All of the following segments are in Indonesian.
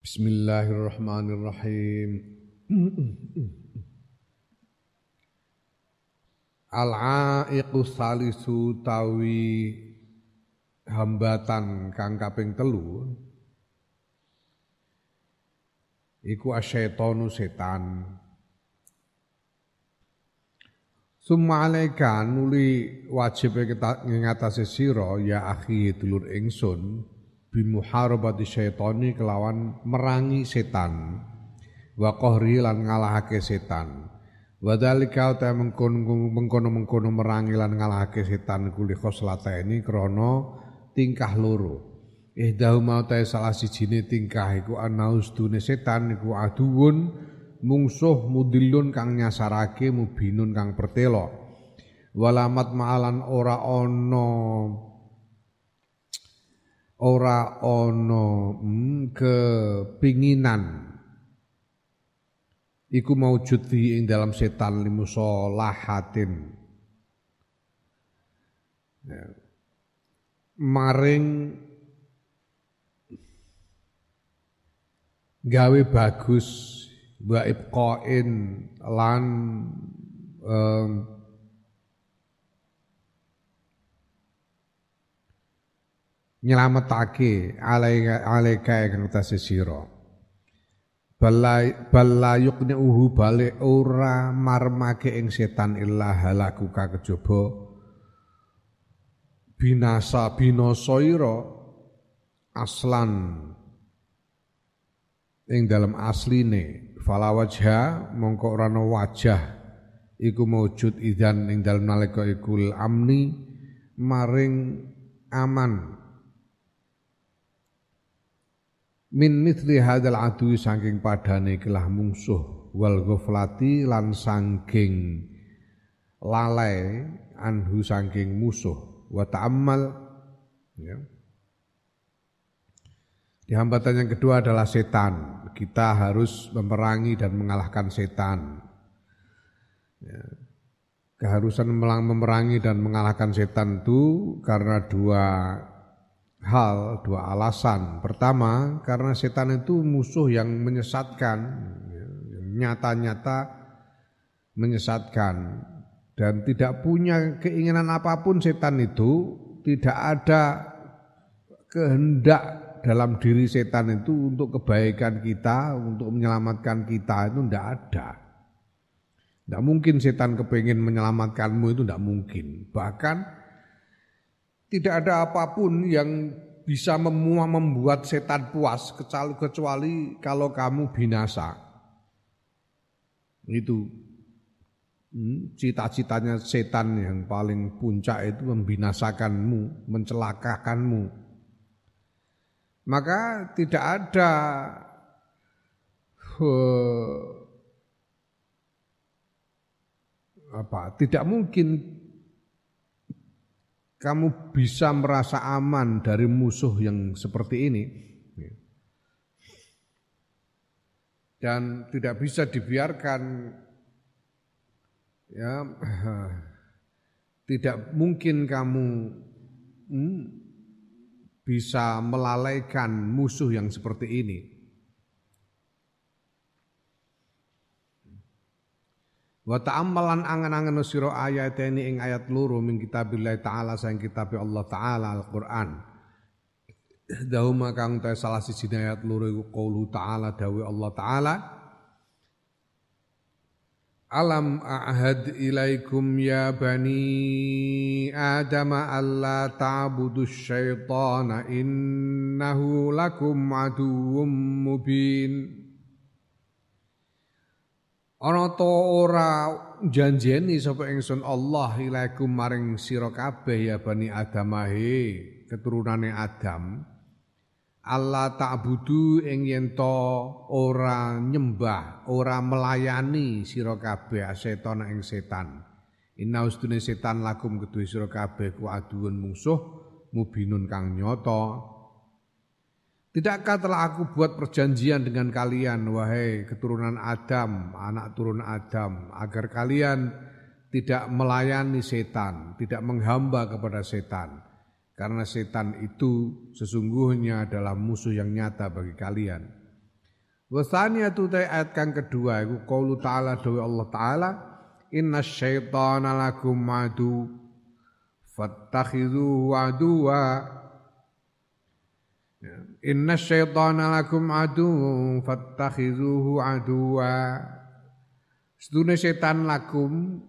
Bismillahirrahmanirrahim. Al-aiqu salisu tawi hambatan kang kaping telu iku asyaitonu setan. Summa alaika nuli wajib ngatasi sira ya akhi dulur ingsun bimuharabati syaitani kelawan merangi setan. Wa qahri lan ngalahake setan. Wa dzalika ta mengkono-mengkono merangi lan ngalahake setan kuli khoslata ini krana tingkah loro. Ihdahu mau ta salah sijine tingkah iku anaus dune setan iku aduun mungsuh mudilun kang nyasarake mubinun kang pertelo. Walamat ma'alan ora ono ora ana hmm, kepinginan iku maujud fi ing dalam setan limusolahatin ya. maring gawe bagus wa ibqain lan um, nyelametake alaika alaika kang tase sira bala uhu bale ora marmake ing setan illa halaku kejaba binasa binasa ira aslan ing dalam asline. Fala wajha mongko ora wajah iku maujud idan ing dalam nalika ikul amni maring aman min mithli hadzal adu saking padane kelah mungsuh wal ghaflati lan saking lalai anhu saking musuh wa ta'ammal ya. Di hambatan yang kedua adalah setan. Kita harus memerangi dan mengalahkan setan. Ya. Keharusan memerangi dan mengalahkan setan itu karena dua hal, dua alasan. Pertama, karena setan itu musuh yang menyesatkan, nyata-nyata menyesatkan dan tidak punya keinginan apa pun setan itu tidak ada kehendak dalam diri setan itu untuk kebaikan kita, untuk menyelamatkan kita itu tidak ada. Tidak mungkin setan kepengen menyelamatkanmu itu tidak mungkin. Bahkan tidak ada apa pun yang bisa membuat setan puas kecuali kalau kamu binasa. Itu hmm, cita-citanya setan yang paling puncak itu membinasakanmu, mencelakakanmu. Maka tidak ada apa? Tidak mungkin kamu bisa merasa aman dari musuh yang seperti ini. Dan tidak bisa dibiarkan ya tidak mungkin kamu hmm, bisa melalaikan musuh yang seperti ini Wa ta'ammalan angan-angan sira ayat ini ing ayat loro min kitabillah taala sang kitab Allah taala Al-Qur'an. Dahuma kang ta salah siji ayat loro iku qaulu ta'ala dawe Allah taala Alam a'had ilaikum ya bani Adam alla ta'budu syaitana innahu lakum aduwwum mubin Ana to ora janjeni sapa ingsun Allah ilaikum maring sira kabeh ya bani Adamahe keturunane Adam Allah ta'budu ing yen ora nyembah, ora melayani sira kabeh setan ing setan. Inna ustune setan lakum kedue sira kabeh ku aduun musuh mubinun kang nyata Tidakkah telah aku buat perjanjian dengan kalian, wahai keturunan Adam, anak turun Adam, agar kalian tidak melayani setan, tidak menghamba kepada setan. Karena setan itu sesungguhnya adalah musuh yang nyata bagi kalian. Wasaniyatu ta ayat kang kedua iku qaulu ta'ala dawe Allah taala inna syaitana lakum adu fattakhidhuhu aduwa. Inna syaitana lakum adu fattakhidhuhu aduwa Sedune setan lakum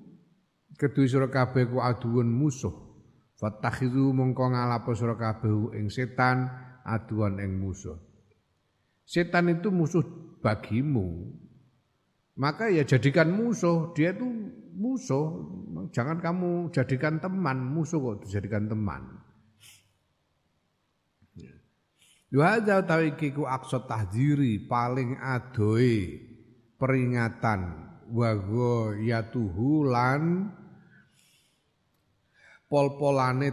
kedue sira kabeh ku aduun musuh fattakhidhu mongko ngalapo sira kabeh ing setan aduan ing musuh Setan itu musuh bagimu. Maka ya jadikan musuh, dia itu musuh. Jangan kamu jadikan teman, musuh kok dijadikan teman. Yuhadza utawi iki ku aksa tahdiri paling adoe peringatan wa yatuhu lan pol-polane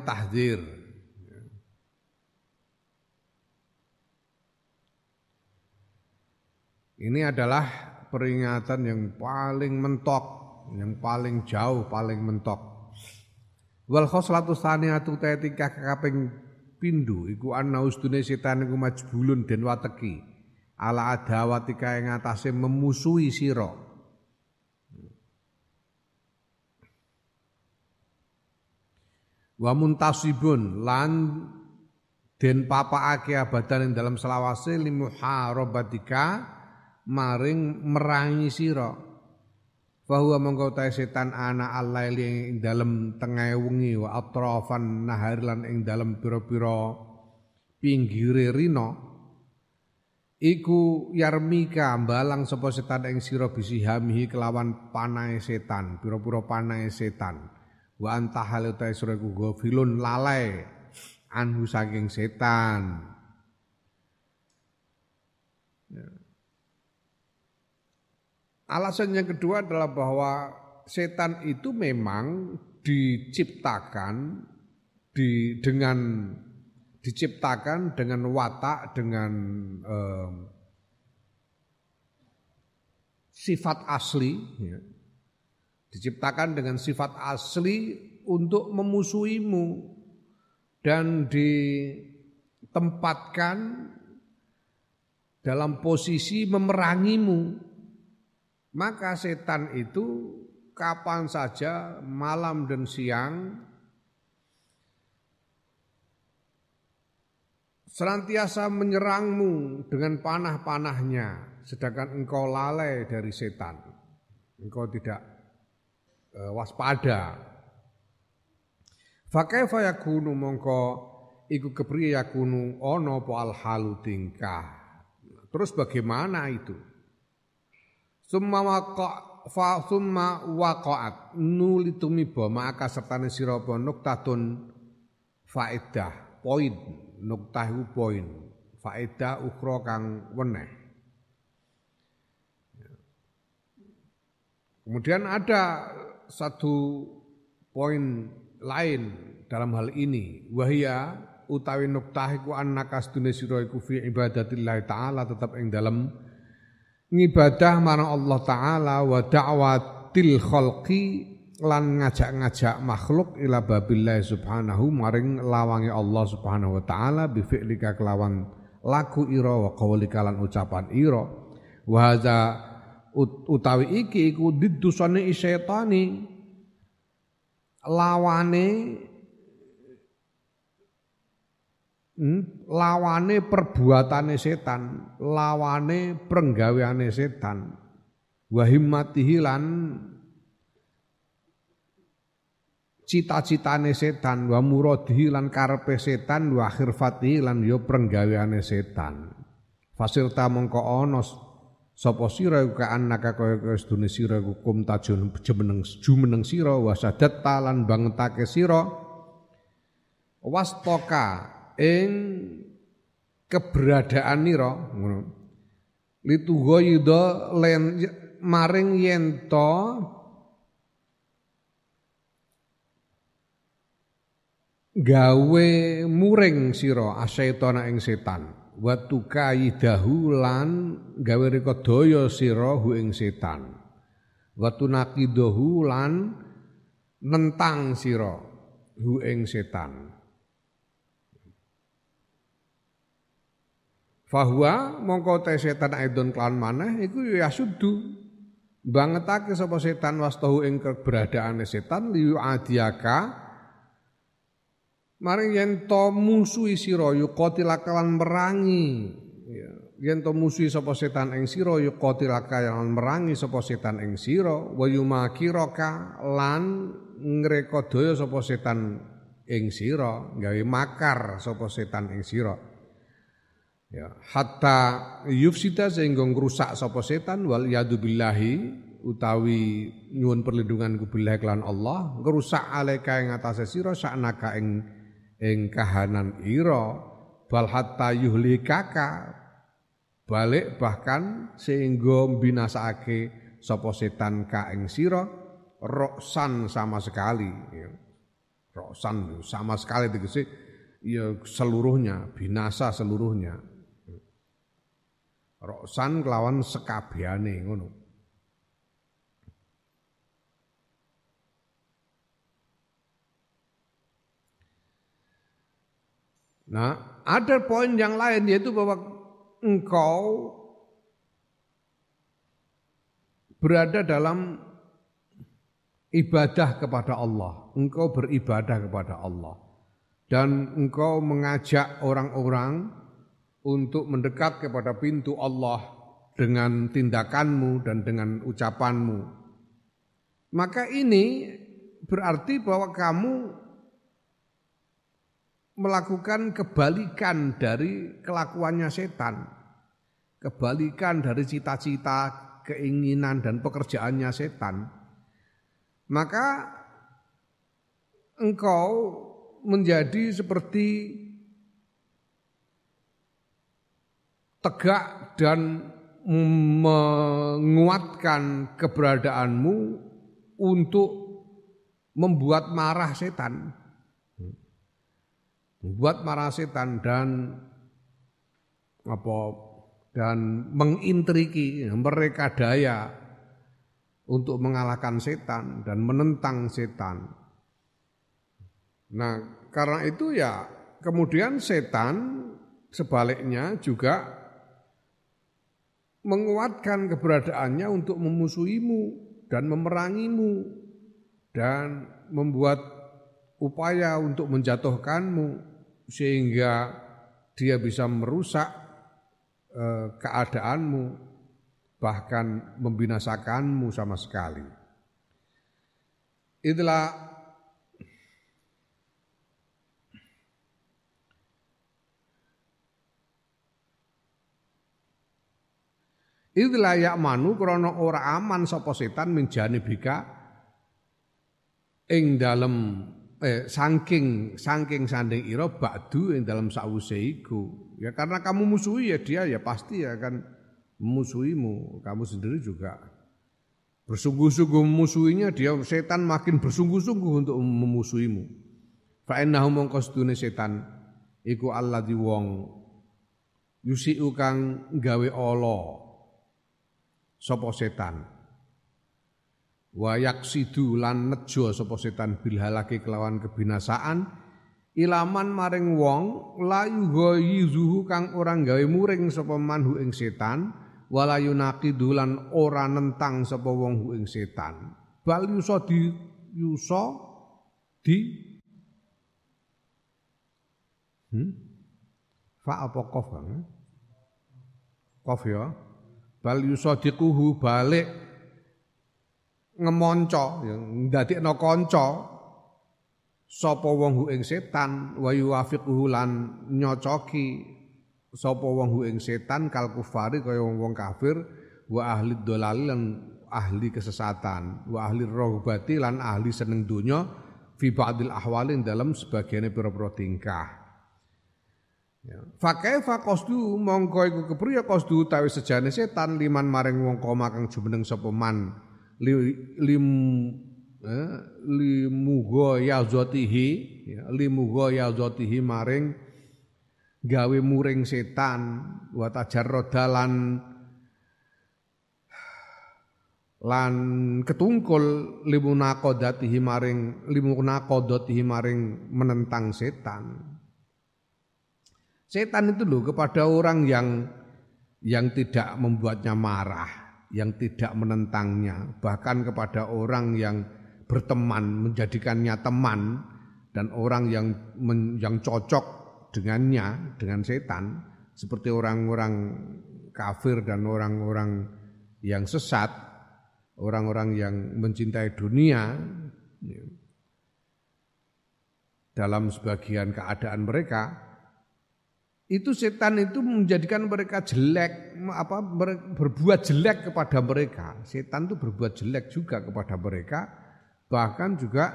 Ini adalah peringatan yang paling mentok, yang paling jauh, paling mentok. Wal khoslatu saniyatu tetika kaping pindu iku anna ustune setan iku majbulun den wateki ala adawatika ing atase memusuhi sira. Wa muntasibun lan den papaake abadan ing dalam selawase limuharabatika maring merangi sira bahwa mongko ta setan ana alaili ing dalem tengah wengi wa atrafan nahar lan ing dalem pira-pira pinggire rino iku yarmika balang sapa setan ing sira bisihamihi kelawan panahe setan pira-pira panahe setan. Wa antahal ta sira iku gofilun lalai anhu saking setan. Ya. Alasan yang kedua adalah bahwa setan itu memang diciptakan di dengan diciptakan dengan watak dengan eh, sifat asli ya. diciptakan dengan sifat asli untuk memusuhimu dan ditempatkan dalam posisi memerangimu maka setan itu kapan saja malam dan siang senantiasa menyerangmu dengan panah-panahnya sedangkan engkau lalai dari setan. Engkau tidak e, waspada. Fakaifa yakunu mongko iku kepriye yakunu ono po al halu tingkah. Terus bagaimana itu Summa waqa fa summa waqa'at. Nuli tumiba maka sertane sira apa? Nuktatun faedah poin. Nuktah iku poin. Faedah ukra kang weneh. Kemudian ada satu poin lain dalam hal ini. Wahia utawi nuktah iku annaka sedune sira iku fi ibadatillah taala tetap ing dalam ngibadah marang Allah taala wa da'watil khalqi lan ngajak-ngajak makhluk ila babillah subhanahu maring lawangi Allah subhanahu wa taala bi fi'lika kelawan laku ira wa qawlika lan ucapan ira. Wa hadza utawi iki iku didusane syaitani lawane Hmm? lawane perbuatane setan, lawane penggaweane setan. Wa himmatihi lan cita-citane setan, wa muradihi lan karepe setan, wa khirfatihi lan yo penggaweane setan. Fasilta mongko ana sapa sira ka annaka kaya kaya sedune sira kum tajun jumeneng jumeneng sira wa sadat lan bangetake sira wastoka ing keberadaan nira ngono. Litugo yuda len maring yen to gawe muring sira asyaitana ing setan. Watu kaidahu lan gawe reka daya sira hu ing setan. Watu naqidahu lan nentang sira hu ing setan Fahuwa mongko te setan aidon klan maneh iku ya sudu. Bangetake sapa setan wastahu ing keberadaane setan liyu adiaka maring yen to musuhi sira yuqatilaka lan merangi. Ya yen to musuhi sapa setan ing sira yuqatilaka lan merangi sapa setan ing sira. Wa yumakiraka lan ngrekodaya sapa setan ing sira gawe makar sapa setan ing sira ya hatta yufsida sehingga ngrusak sapa setan wal yadu billahi utawi nyuwun perlindungan ku billahi kelan Allah ngrusak alaika ing atase sira saknaka ing ing kahanan ira bal hatta yuhlikaka balik bahkan sehingga binasake sapa setan ka ing sira roksan sama sekali ya. roksan sama sekali tegese ya seluruhnya binasa seluruhnya Roksan kelawan sekabiane ngono. Nah, ada poin yang lain yaitu bahwa engkau berada dalam ibadah kepada Allah. Engkau beribadah kepada Allah. Dan engkau mengajak orang-orang untuk mendekat kepada pintu Allah dengan tindakanmu dan dengan ucapanmu. Maka ini berarti bahwa kamu melakukan kebalikan dari kelakuannya setan. Kebalikan dari cita-cita, keinginan dan pekerjaannya setan. Maka engkau menjadi seperti tegak dan menguatkan keberadaanmu untuk membuat marah setan. Membuat marah setan dan apa dan mengintriki mereka daya untuk mengalahkan setan dan menentang setan. Nah, karena itu ya kemudian setan sebaliknya juga menguatkan keberadaannya untuk memusuhimu dan memerangimu dan membuat upaya untuk menjatuhkanmu sehingga dia bisa merusak eh, keadaanmu bahkan membinasakanmu sama sekali. Itulah Itu layak manu krana ora aman sapa setan menjani bika ing dalem eh saking saking sanding ira ba'du ing dalam sawuse iku. Ya karena kamu musuhi ya dia ya pasti akan memusuhimu. Kamu sendiri juga bersungguh-sungguh memusuhinya dia setan makin bersungguh-sungguh untuk memusuhimu. Fa innahu mongko setan iku alladzi wong yusiu kang gawe Allah sapa setan. Wa yaksidu lan nejo sapa setan bil halaki kelawan kebinasaan ilaman maring wong layu yuzuhu kang orang gawe muring sapa manhu ing setan wala yunaqidu lan ora nentang sapa wong hu ing setan. Bal yusa di yusa di hmm? fa apa kof kof ya bal yusadiquhu balik ngemonco ya ndadekno kanca sapa wong hu ing setan wa yuwafiquhu lan nyocoki. Sapa wong hu ing setan kal kufari kaya wong kafir wa ahli dolali lan ahli kesesatan wa ahli rohbati lan ahli seneng donya fi ba'dil ahwalin dalam sebagian pira-pira tingkah Ya. Fakai fakosdu mongko iku kepriye kosdu tawi sejane setan liman maring wong koma kang jumeneng sapa man li, lim eh, limugo yazatihi ya, limugo yazatihi maring gawe muring setan wa tajarroda lan lan ketungkul limunaqadatihi maring limunaqadatihi maring menentang setan Setan itu loh kepada orang yang yang tidak membuatnya marah, yang tidak menentangnya, bahkan kepada orang yang berteman, menjadikannya teman dan orang yang men, yang cocok dengannya dengan setan seperti orang-orang kafir dan orang-orang yang sesat, orang-orang yang mencintai dunia dalam sebagian keadaan mereka itu setan itu menjadikan mereka jelek apa berbuat jelek kepada mereka. Setan itu berbuat jelek juga kepada mereka. Bahkan juga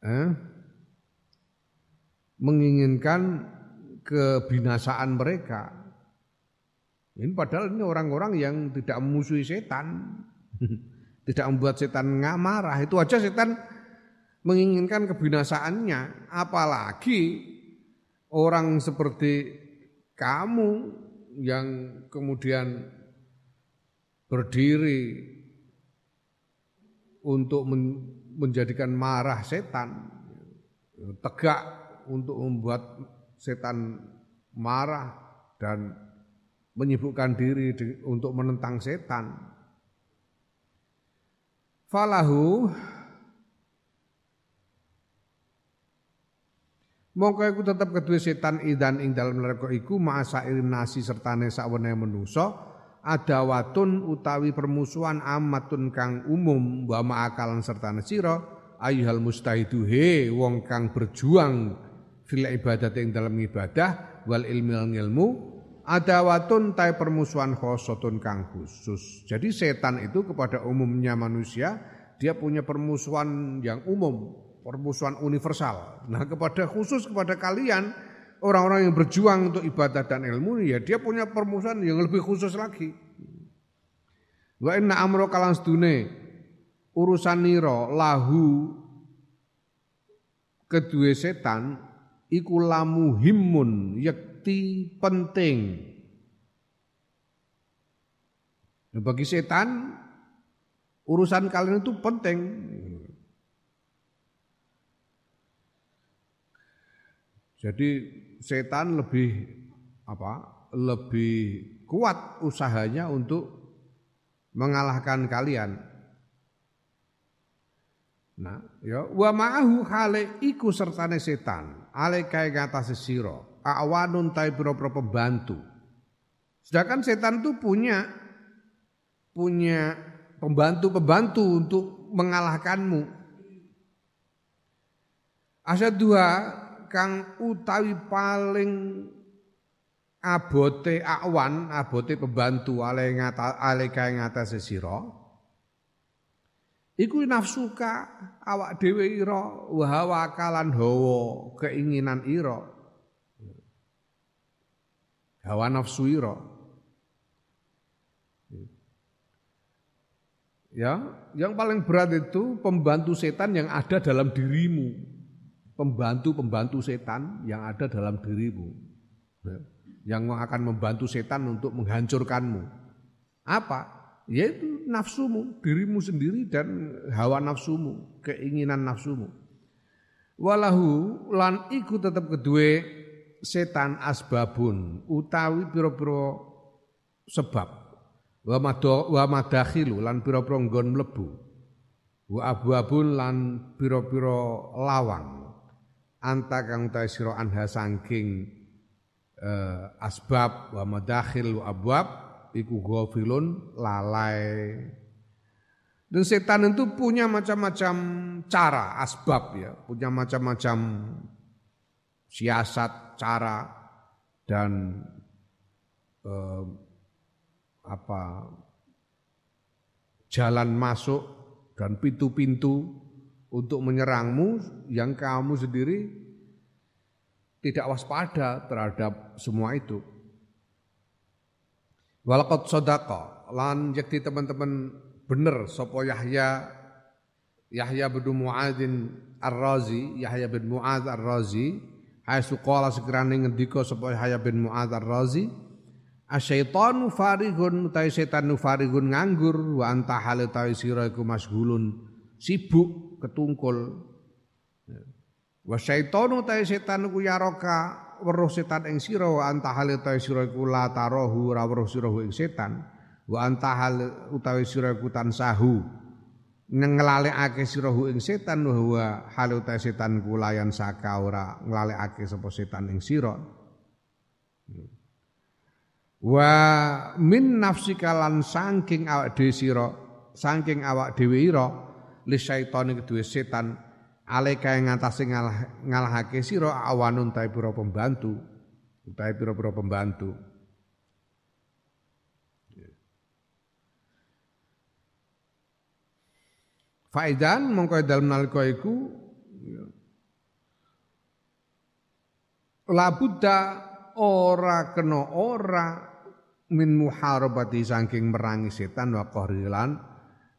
eh, menginginkan kebinasaan mereka. Ini padahal ini orang-orang yang tidak memusuhi setan. Tidak membuat setan nggak marah. Itu aja setan menginginkan kebinasaannya. Apalagi orang seperti kamu yang kemudian berdiri untuk menjadikan marah setan, tegak untuk membuat setan marah dan menyibukkan diri untuk menentang setan. Falahu Mongko iku tetep kedue setan idan ing dalem neraka iku masa irin nasi sertane sakwene manusa adawatun utawi permusuhan amatun kang umum wa ma'akalan sertane sira ayuhal mustahidu he wong kang berjuang fil ibadat ing dalam ibadah wal ilmi ilmu adawatun tai permusuhan khosotun kang khusus. Jadi setan itu kepada umumnya manusia dia punya permusuhan yang umum permusuhan universal. Nah, kepada khusus kepada kalian orang-orang yang berjuang untuk ibadah dan ilmu ya dia punya permusuhan yang lebih khusus lagi. Wa inna amro kalan sedune urusan niro lahu kedua setan iku lamu himun yakti penting. Nah, bagi setan urusan kalian itu penting. Jadi setan lebih apa? Lebih kuat usahanya untuk mengalahkan kalian. Nah, ya wa ma'ahu hale iku sertane setan, ale kae ngatas sira, awanun tai pira-pira pembantu. Sedangkan setan itu punya punya pembantu-pembantu untuk mengalahkanmu. dua kang utawi paling abote awan, abote pembantu ale ngata ale kae ngatasé sira. Iku nafsuka awak dhewe ira wa wakalan hawa keinginan ira. Hawa nafsu ira. Ya, yang paling berat itu pembantu setan yang ada dalam dirimu pembantu-pembantu setan yang ada dalam dirimu. Ya, yang akan membantu setan untuk menghancurkanmu. Apa? Yaitu nafsumu, dirimu sendiri dan hawa nafsumu, keinginan nafsumu. Walahu lan iku tetap kedua setan asbabun utawi pira-pira sebab wa madakhilu lan pira-pira nggon mlebu wa abwabun lan pira-pira lawang anta kang ta sira anha saking uh, asbab wa madakhil wa abwab iku ghafilun lalai. Dan setan itu punya macam-macam cara asbab ya. Punya macam-macam siasat cara dan uh, apa jalan masuk dan pintu-pintu untuk menyerangmu yang kamu sendiri tidak waspada terhadap semua itu. Walakot sodako lan yakti teman-teman bener sopo Yahya Yahya bin Muadzin Ar-Razi Yahya bin Muadz Ar-Razi. Hai suqala sekirane ngendika sopo Yahya bin Muadz Ar-Razi asyaitanu farihun utai setan farigun nganggur wa anta hale tawi masghulun sibuk ketungkul. Wa syaitanu ta setan ku yaraka weruh setan ing sira wa anta hal utawi sira iku la tarahu ora weruh sira ing setan. Wa anta hal utawi sira iku tansahu. Nglalekake sira ing setan wa hal utawi setan kulayan saka ora nglalekake sapa setan ing sira. Wa min nafsika lan saking awak dhewe sira saking awak dhewe ira li syaitane kedue setan alaika yang ngatasi ngalah, ngalahake sira awanun ta pira pembantu utahe pira-pira pembantu. Faidan mongko dalem nalika iku labudda ora kena ora min muharabati saking merangi setan wa qahrilan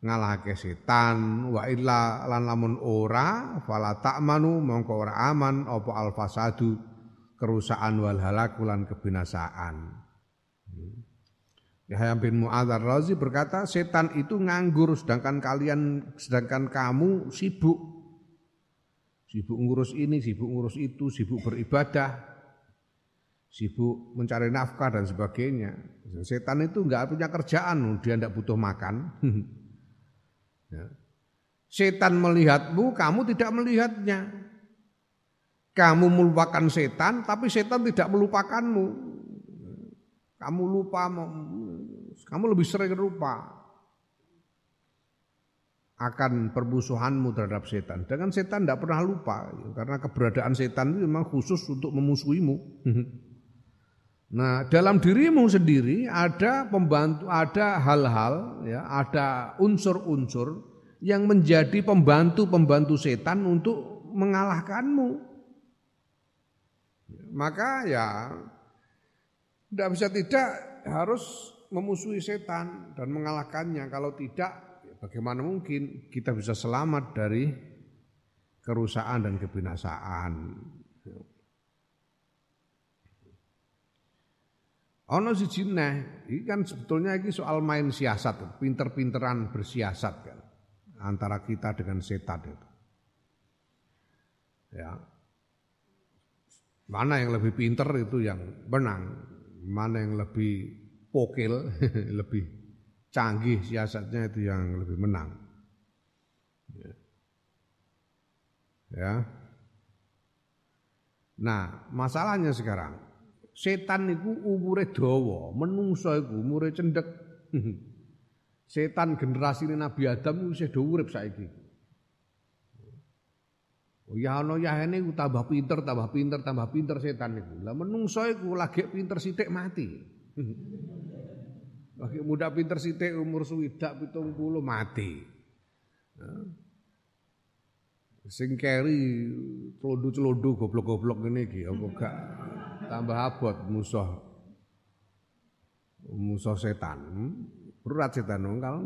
ngalahake setan wa illa lan lamun ora fala ta'manu mongko ora aman apa al fasadu kerusakan wal halaku lan kebinasaan. Yahya bin Mu'adzar Razi berkata setan itu nganggur sedangkan kalian sedangkan kamu sibuk. Sibuk ngurus ini sibuk ngurus itu sibuk beribadah sibuk mencari nafkah dan sebagainya. Setan itu enggak punya kerjaan dia enggak butuh makan Ya. Setan melihatmu, kamu tidak melihatnya. Kamu melupakan setan, tapi setan tidak melupakanmu. Kamu lupa, kamu lebih sering lupa akan permusuhanmu terhadap setan. Dengan setan tidak pernah lupa, karena keberadaan setan itu memang khusus untuk memusuhimu. Nah, dalam dirimu sendiri ada pembantu, ada hal-hal, ya, ada unsur-unsur yang menjadi pembantu-pembantu setan untuk mengalahkanmu. Maka ya tidak bisa tidak harus memusuhi setan dan mengalahkannya. Kalau tidak, ya bagaimana mungkin kita bisa selamat dari kerusakan dan kebinasaan. Ono si jinah, ini kan sebetulnya ini soal main siasat, pinter-pinteran bersiasat kan, antara kita dengan setan itu. Ya, mana yang lebih pinter itu yang menang, mana yang lebih pokil, lebih canggih siasatnya itu yang lebih menang. Ya. ya. Nah, masalahnya sekarang Setan itu umure dawa, menungso iku umure cendek. Setan generasi Nabi Adam wis do urip saiki. Oh ya ana yahene ku tambah pinter, tambah pinter, tambah pinter setan iku. Lah menungso iku lagi pinter sithik mati. Lagi muda pinter sithik umur swidak 70 mati. Sing keri celodo-celodo goblok-goblok ngene iki apa gak tambah abot musuh. Musuh setan. Berat setan. Kalau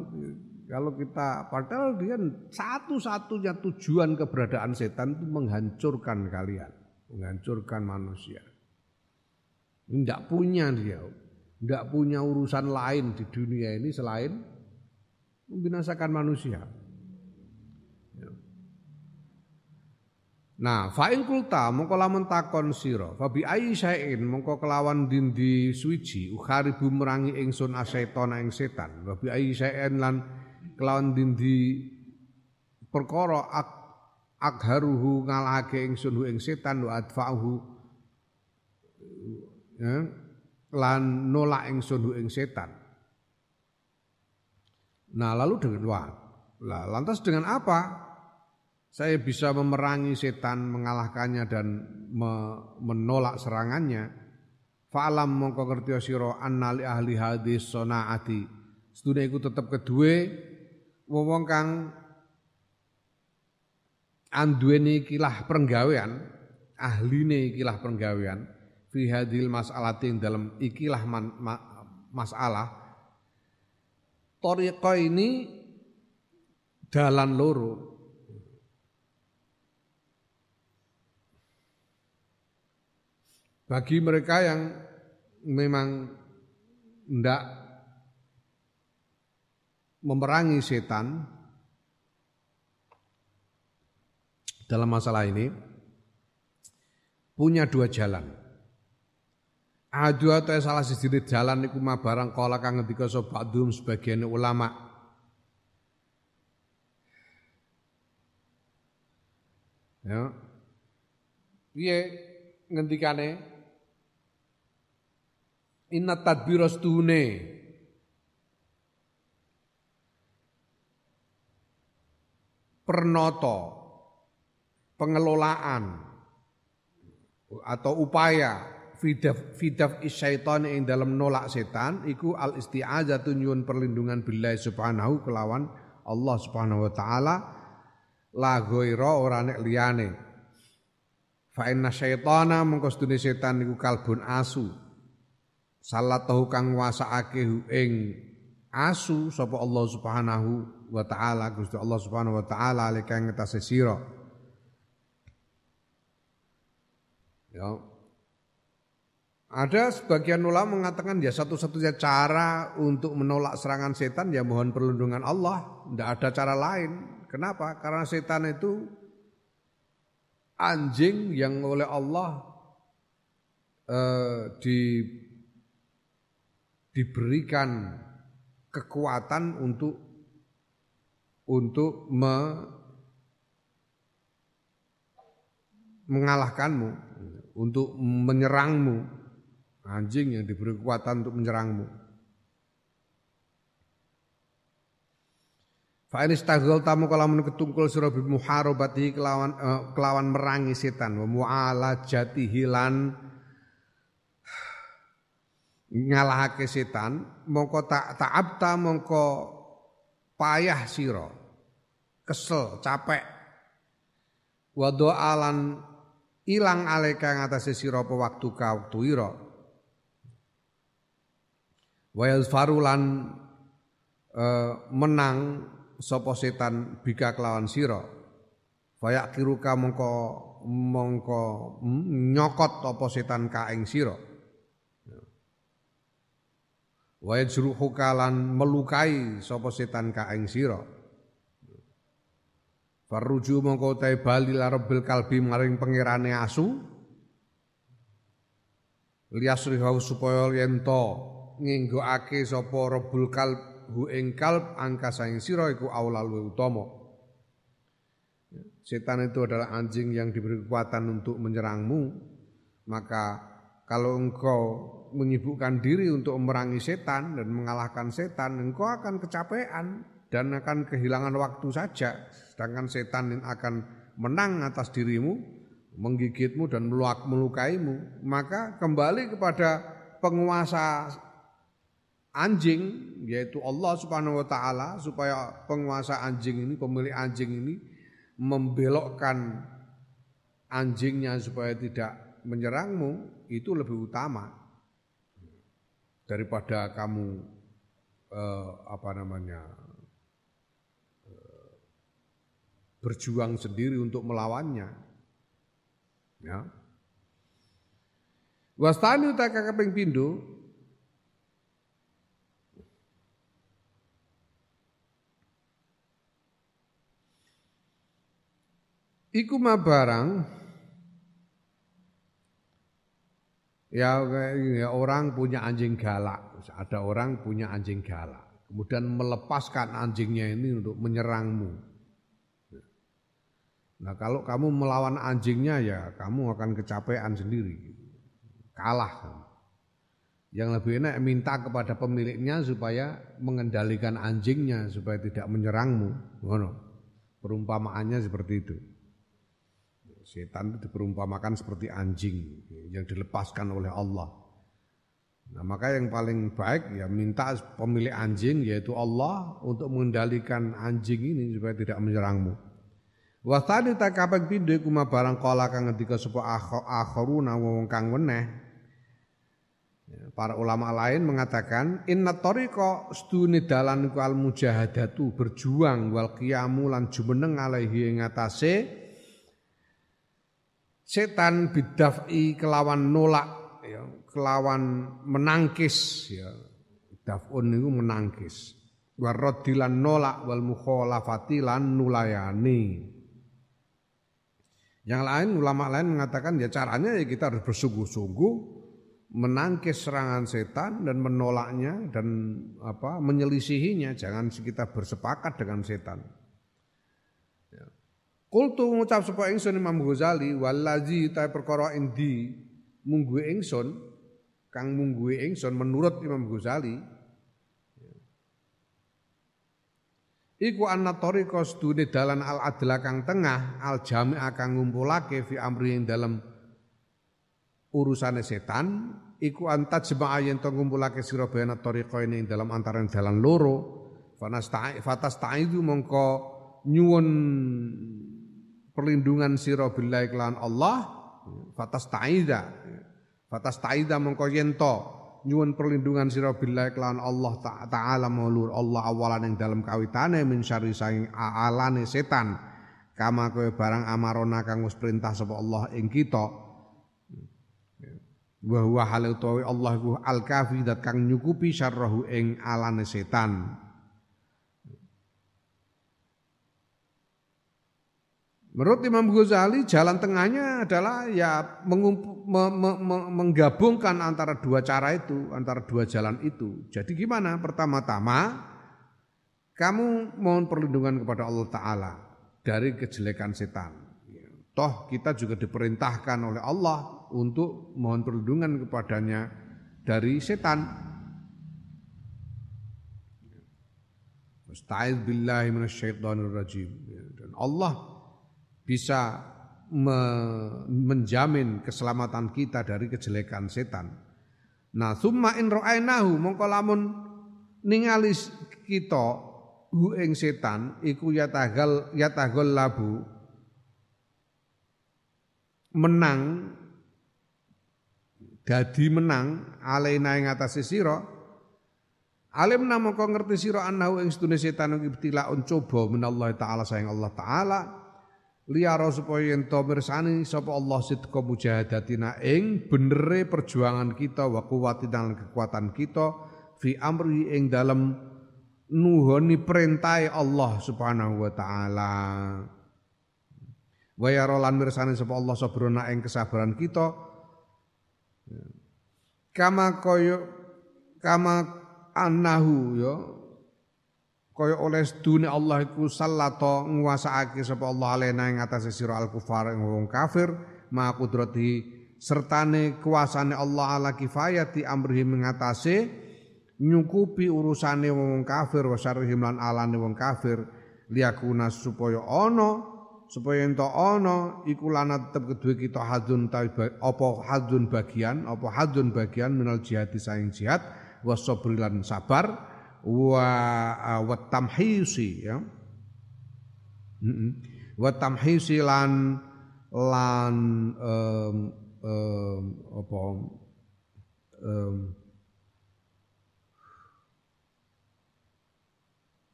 kalau kita padahal dia satu-satunya tujuan keberadaan setan itu menghancurkan kalian. Menghancurkan manusia. Tidak punya dia. Tidak punya urusan lain di dunia ini selain membinasakan manusia Nah, fa in kulta mongko lamun takon sira, fa bi syai'in mongko kelawan dindi suci ukharibu merangi ingsun asyaiton ing setan, wa bi syai'in lan kelawan dindi perkara ak akharuhu ngalahake ingsun ing setan wa adfa'uhu ya, lan nolak ingsun ing setan. Nah, lalu dengan wah, lah lantas dengan apa? Saya bisa memerangi setan, mengalahkannya dan menolak serangannya. Fa'alam mongko ngerti sira annali ahli hadis sonaati. Sedune iku tetep kedue wong kang anduweni kilah penggawean, ahline ikilah penggawean fi hadil mas'alati dalam ikilah man, ma, masalah. Toriqo ini dalan loro Bagi mereka yang memang tidak memerangi setan dalam masalah ini punya dua jalan. Adu atau salah siji jalan iku ma barang kala kang ngendika sapa sebagian ulama. Ya. Piye ngendikane? Inna tadbiras tune pernoto. Pengelolaan. Atau upaya. Fidaf fidaf isyaiton ing dalam nolak setan iku al isti'azatu nyuwun perlindungan billahi subhanahu kelawan Allah subhanahu wa taala. La ghaira ora nek liyane. Fa inna syaitana mengko setan iku kalbun asu salatahu kang nguasaake ing asu sapa Allah subhanahu wa taala Gusti Allah subhanahu wa taala alika ngetase sira ya ada sebagian ulama mengatakan ya satu-satunya cara untuk menolak serangan setan ya mohon perlindungan Allah. Tidak ada cara lain. Kenapa? Karena setan itu anjing yang oleh Allah eh, di, diberikan kekuatan untuk untuk me, mengalahkanmu, untuk menyerangmu anjing yang diberi kekuatan untuk menyerangmu. Fa in tamu kalau menurut ketungkul sira bi muharabati kelawan uh, kelawan merangi setan wa mu'alajati hilan ngalahake setan mongko tak ta'abta mongko payah sira kesel capek wa alan ilang aleka ngatasé sira apa waktu ka waktu ira Wayal farulan uh, menang sapa setan bika kelawan sira. Fayak kiruka mongko mongko nyokot apa setan ka ing sira. Wa yajruhuka lan melukai sapa setan ka ing sira. Farruju mongko te bali larebil kalbi maring pengirane asu. Liasrihaw supaya yento ngenggokake sapa rebul kalb hu ing kalb angka saing sira iku aula luwih utama. Setan itu adalah anjing yang diberi kekuatan untuk menyerangmu. Maka kalau engkau menyibukkan diri untuk memerangi setan dan mengalahkan setan, engkau akan kecapean dan akan kehilangan waktu saja. Sedangkan setan yang akan menang atas dirimu, menggigitmu dan melukaimu. Maka kembali kepada penguasa anjing yaitu Allah Subhanahu wa taala supaya penguasa anjing ini pemilik anjing ini membelokkan anjingnya supaya tidak menyerangmu itu lebih utama daripada kamu eh, apa namanya eh, berjuang sendiri untuk melawannya. Ya. Wastani utak kaping pindho Iku mah barang ya, ya orang punya anjing galak, ada orang punya anjing galak, kemudian melepaskan anjingnya ini untuk menyerangmu. Nah kalau kamu melawan anjingnya ya kamu akan kecapean sendiri, kalah. Yang lebih enak minta kepada pemiliknya supaya mengendalikan anjingnya supaya tidak menyerangmu. Perumpamaannya seperti itu. Setan itu diperumpamakan seperti anjing yang dilepaskan oleh Allah. Nah, maka yang paling baik ya minta pemilik anjing yaitu Allah untuk mengendalikan anjing ini supaya tidak menyerangmu. Wa tadi tak kapek pindho kuma barang kala kang ngendika sapa akharuna wong kang weneh. Ya, para ulama lain mengatakan inna tariqa stune dalan ku al mujahadatu berjuang wal qiyamu lan jumeneng alaihi ing atase setan bidafi kelawan nolak ya, kelawan menangkis ya. Dafun itu menangkis. Waradilan nolak wal mukhalafati lan nulayani. Yang lain ulama lain mengatakan ya caranya ya kita harus bersungguh-sungguh menangkis serangan setan dan menolaknya dan apa menyelisihinya. Jangan kita bersepakat dengan setan. Kultu ngucap sapa ingsun Imam Ghazali walazi ta perkara indi munggu ingsun kang munggu ingsun menurut Imam Ghazali Iku anna tariqa sedune dalan al adla kang tengah al jami kang ngumpulake fi amri ing dalam urusane setan iku antat jemaah yen to ngumpulake sira bena tariqa ing dalam antaraning dalan loro fatas fatas ta'idu mongko nyuwun perlindungan sira billahi kelan Allah fatas ta'ida fatas ta'ida mongko yen to. Nyuwun perlindungan sira billahi kelawan Allah taala maulur Allah awalan yang dalam kawitane min syarri saing alane setan. Kama kowe barang amarona kang wis perintah sapa Allah ing kita. Wa huwa Allah al kafi dat kang nyukupi syarrahu ing alane setan Menurut Imam Ghazali jalan tengahnya adalah ya mengumpu, me, me, me, menggabungkan antara dua cara itu, antara dua jalan itu. Jadi gimana? Pertama-tama kamu mohon perlindungan kepada Allah Ta'ala dari kejelekan setan. Toh kita juga diperintahkan oleh Allah untuk mohon perlindungan kepadanya dari setan. Musta'id billahi rajim. Allah bisa me, menjamin keselamatan kita dari kejelekan setan. Nah, summa in ra'ainahu mongko lamun ningali kita hu ing setan iku yatagal yatagal labu menang dadi menang alaina ing atase sira alim namaka ngerti sira annahu ing sedune setan iki ibtilaun coba menallahi taala sayang Allah taala liyara supaya yen to mirsani sapa Allah sidqa mujahadatina ing benere perjuangan kita wa kuwatina kekuatan kita fi amri ing dalem nuhoni perintah Allah Subhanahu wa taala. Wa yara lan mirsani sapa Allah sabrona ing kesabaran kita kama koyo kama annahu ya kaya oleh sedune Allah iku sallato nguasaake sapa Allah alena ing atase sira al kufar wong kafir ma kudrati sertane kuasane Allah ala kifayati amrihi mengatase nyukupi urusane wong kafir wa lan alane wong kafir. Liyakuna supaya ana supaya ento ana iku lana tetep kedue kita hadun apa hadun bagian apa hadun bagian minal jihad saing jihad wa lan sabar wa uh, wa tamhisi ya. Wa tamhisi lan lan um, um, apa? Um,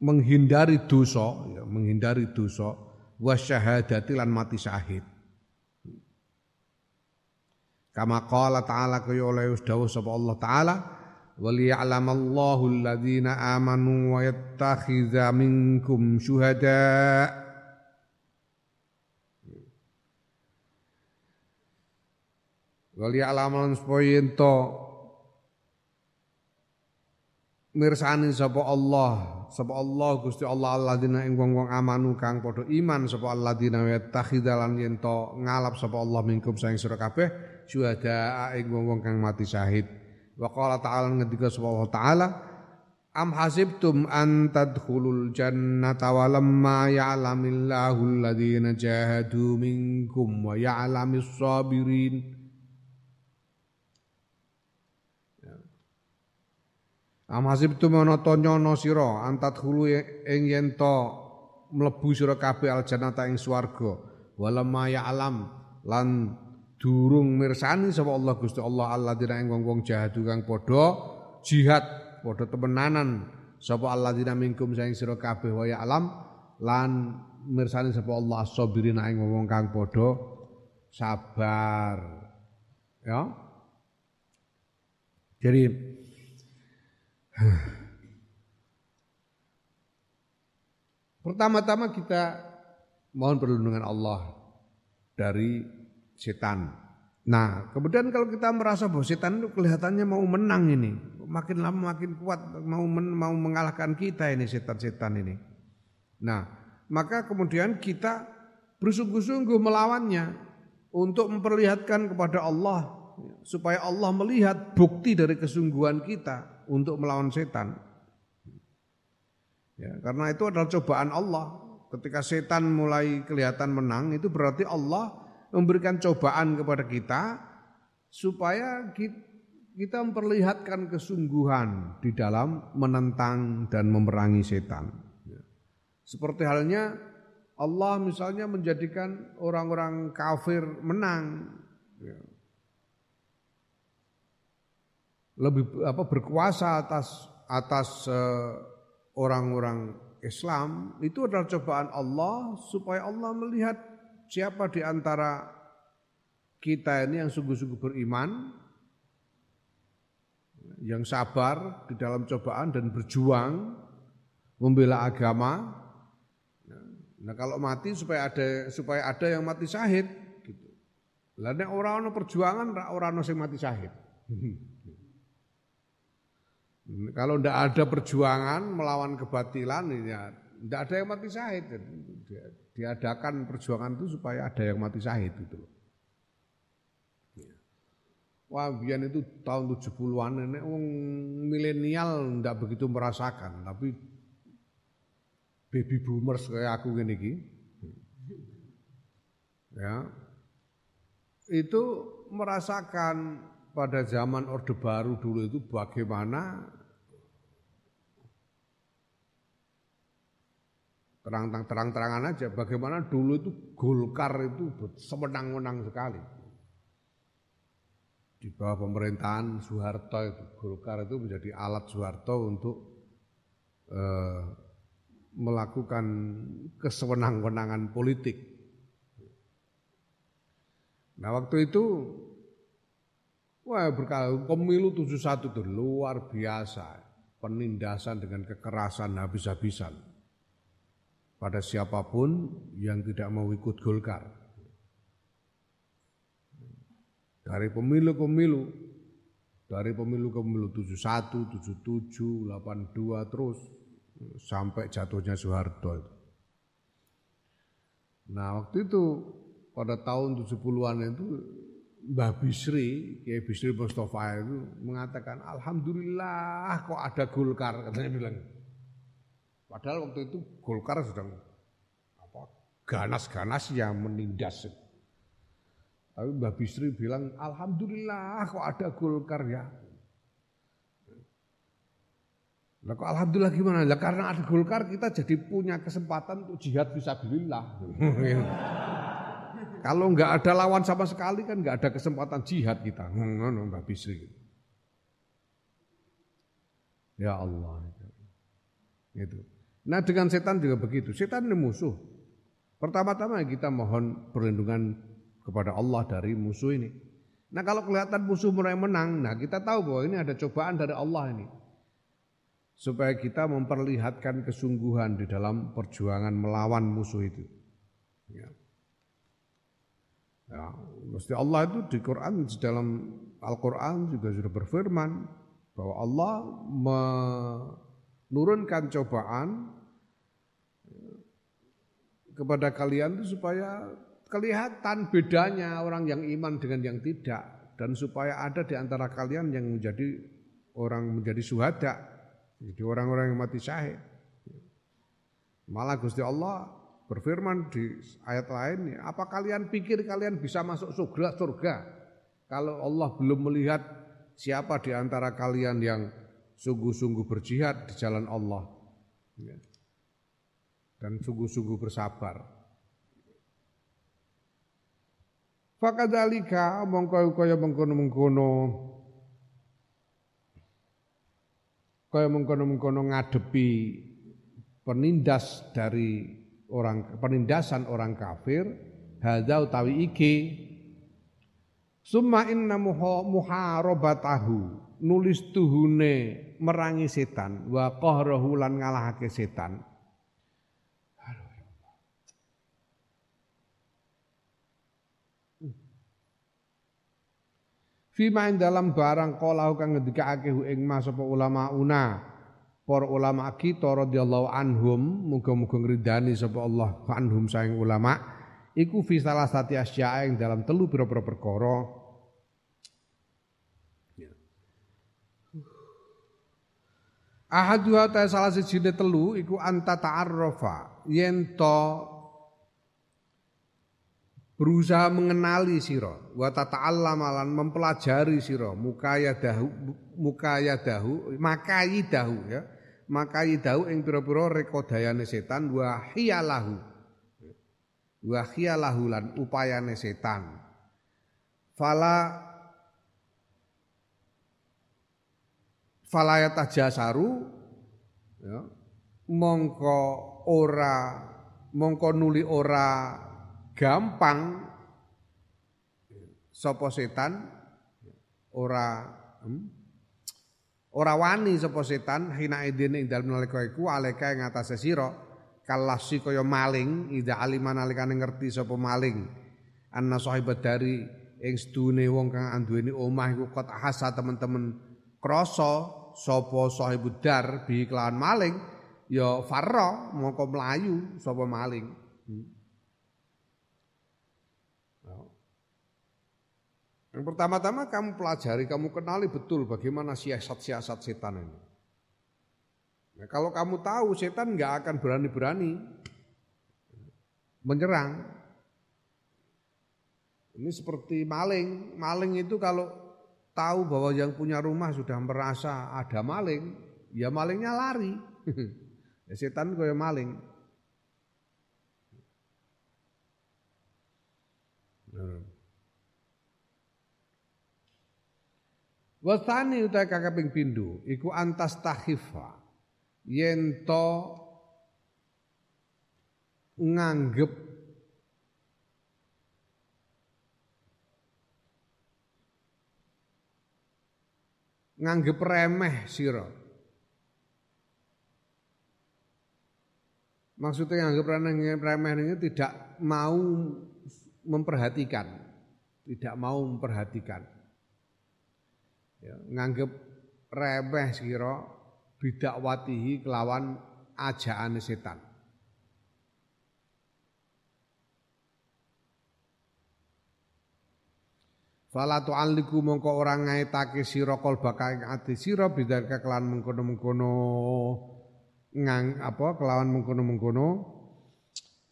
menghindari dosa ya, menghindari dosa. Wa syahadati lan mati syahid. Kama qala ta'ala kaya oleh dawuh sapa Allah taala وليعلم الله الذين آمنوا ويتخذ منكم شهداء وليعلم supaya ento mirsani sapa Allah sapa Allah Gusti Allah alladzina ing wong-wong amanu kang padha iman sapa alladzina yatakhidalan yen to ngalap sapa Allah mingkum saing sira kabeh syuhada ing wong-wong kang mati syahid Wa qala ta'ala ngendika subhanahu wa ta'ala Am hasibtum an tadkhulul jannata wa lamma ya'lamillahu alladhina jahadu minkum wa ya'lamis sabirin ya. Am hasibtum ana to nyono sira an tadkhulu ing yen to mlebu sira kabeh ing swarga wa lamma ya'lam lan durung mirsani sapa Allah Gusti Allah alladzina ing wong-wong jahadu kang padha jihad padha temenanan sapa alladzina minkum saing sira kabeh wa alam lan mirsani sapa Allah as-sabirina ing wong kang padha sabar. Ya. Jadi pertama-tama kita mohon perlindungan Allah dari setan Nah, kemudian kalau kita merasa bahwa setan itu kelihatannya mau menang ini, makin lama makin kuat mau men, mau mengalahkan kita ini setan-setan ini. Nah, maka kemudian kita bersungguh-sungguh melawannya untuk memperlihatkan kepada Allah supaya Allah melihat bukti dari kesungguhan kita untuk melawan setan. Ya, karena itu adalah cobaan Allah. Ketika setan mulai kelihatan menang, itu berarti Allah memberikan cobaan kepada kita supaya kita memperlihatkan kesungguhan di dalam menentang dan memerangi setan. Ya. Seperti halnya Allah misalnya menjadikan orang-orang kafir menang, ya. lebih apa berkuasa atas atas uh, orang-orang Islam itu adalah cobaan Allah supaya Allah melihat siapa di antara kita ini yang sungguh-sungguh beriman, yang sabar di dalam cobaan dan berjuang membela agama. Nah kalau mati supaya ada supaya ada yang mati syahid gitu. Lah nek ora ana perjuangan ora ana sing mati syahid. kalau ndak ada perjuangan melawan kebatilan ya ndak ada yang mati syahid diadakan perjuangan itu supaya ada yang mati syahid gitu loh. Ya. Wah, itu tahun 70-an nenek wong milenial ndak begitu merasakan, tapi baby boomers kayak aku gini ki. Ya. Itu merasakan pada zaman Orde Baru dulu itu bagaimana terang terang-terangan aja bagaimana dulu itu Golkar itu semenang-menang sekali di bawah pemerintahan Soeharto itu Golkar itu menjadi alat Soeharto untuk eh, melakukan kesewenang-wenangan politik. Nah waktu itu wah berkali pemilu 71 itu luar biasa penindasan dengan kekerasan habis-habisan pada siapa pun yang tidak mau ikut Golkar. Dari pemilu-pemilu, dari pemilu ke pemilu 71, 77, 82 terus sampai jatuhnya Soeharto. Nah waktu itu pada tahun 70-an itu Mbah Bisri, Kiai Bisri Mustafa itu mengatakan Alhamdulillah kok ada Golkar katanya bilang. Padahal waktu itu Golkar sedang apa ganas-ganas yang menindas. Tapi Mbak Bisri bilang, Alhamdulillah kok ada Golkar ya. Lah kok alhamdulillah gimana? Lah karena ada Golkar kita jadi punya kesempatan untuk jihad fisabilillah. Kalau nggak ada lawan sama sekali kan nggak ada kesempatan jihad kita. Mbak Bisri. Ya Allah. Itu. Nah dengan setan juga begitu. Setan ini musuh. Pertama-tama kita mohon perlindungan kepada Allah dari musuh ini. Nah kalau kelihatan musuh mulai menang, nah kita tahu bahwa ini ada cobaan dari Allah ini. Supaya kita memperlihatkan kesungguhan di dalam perjuangan melawan musuh itu. Ya. Ya, mesti Allah itu di Quran di dalam Al-Quran juga sudah berfirman bahwa Allah menurunkan cobaan kepada kalian itu supaya kelihatan bedanya orang yang iman dengan yang tidak. Dan supaya ada di antara kalian yang menjadi orang menjadi suhada jadi orang-orang yang mati syahid. Malah Gusti Allah berfirman di ayat lain apa kalian pikir kalian bisa masuk surga surga? Kalau Allah belum melihat siapa di antara kalian yang sungguh-sungguh berjihad di jalan Allah. Ya dan sungguh-sungguh bersabar. Fakadalika mongko kaya mengkono-mengkono. Kaya mengkono-mengkono ngadepi penindas dari orang penindasan orang kafir hadza utawi iki. Summa inna muharabatahu nulis tuhune merangi setan wa qahrahu lan ngalahake setan Fima ing dalam barang kala kang ngendikake ing mas sapa ulama una para ulama kita radhiyallahu anhum muga-muga ngridani sapa Allah anhum saing ulama iku fi salah sati asya ing dalam telu pira-pira perkara ya. Ahaduha ta salah siji telu iku anta ta'arrafa yen to berusaha mengenali sira wa tata'allama lan mempelajari sira mukayadahu mukayadahu makayidahu ya. Makayidahu ing pira-pira rekodayane setan wa hiyalahu. Wa hiyalahu lan upayane setan. Fala falayat ya. Mongko ora mongko nuli ora gampang. Sapa setan? Ora hmm, ora wani sapa setan. Hina idin ing dalem nalika iku aleka ing atase sira kalasi kaya maling ida aliman nalikane ngerti sapa maling. Anna sahibat dari ing sedune wong kang anduweni omah iku kot hasa temen-temen. Krasa sapa sahibud dar bi maling ya farra mongko mlayu sapa maling. Hmm. Yang pertama-tama kamu pelajari, kamu kenali betul bagaimana siasat-siasat setan ini. Nah, kalau kamu tahu setan nggak akan berani-berani menyerang. Ini seperti maling. Maling itu kalau tahu bahwa yang punya rumah sudah merasa ada maling, ya malingnya lari. ya, setan kayak maling. Nah. Wasani utai kakaping pindu iku antas tahifa yen to nganggep nganggep remeh sira. Maksudnya nganggep remeh remeh ini tidak mau memperhatikan, tidak mau memperhatikan ya, nganggep remeh sira bidak watihi kelawan ajaane setan. Fala tu'alliku mongko ora ngaitake sira kalbaka ing ati sira bidarka kelawan mengkono-mengkono ngang apa kelawan mengkono-mengkono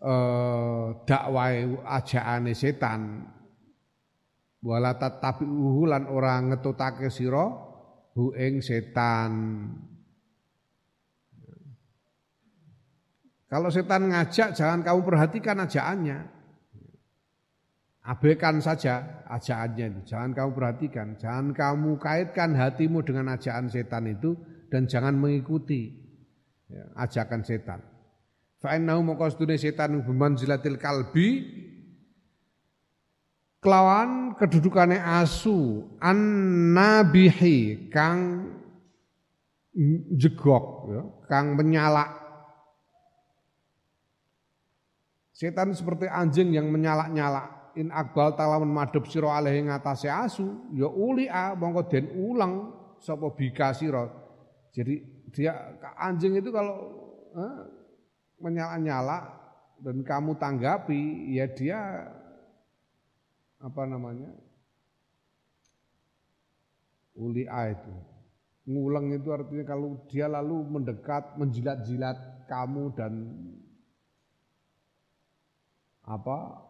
eh dakwahe ajaane setan wala tatabi lan ora ngetutake sira hu ing setan Kalau setan ngajak jangan kamu perhatikan ajaannya. Abaikan saja ajaannya Jangan kamu perhatikan, jangan kamu kaitkan hatimu dengan ajaan setan itu dan jangan mengikuti ya, ajakan setan. Fa'innahu mongko setan bimanzilatil kalbi kelawan kedudukane asu an nabihi kang jegok ya, kang menyalak. Setan seperti anjing yang menyalak-nyalak. In akbal talamun madhep sira alaihi ngatasé asu ya uli a mongko den ulang sapa bika sira. Jadi dia anjing itu kalau eh, menyala-nyala dan kamu tanggapi ya dia apa namanya ulia itu. Ngulang itu artinya kalau dia lalu mendekat menjilat-jilat kamu dan apa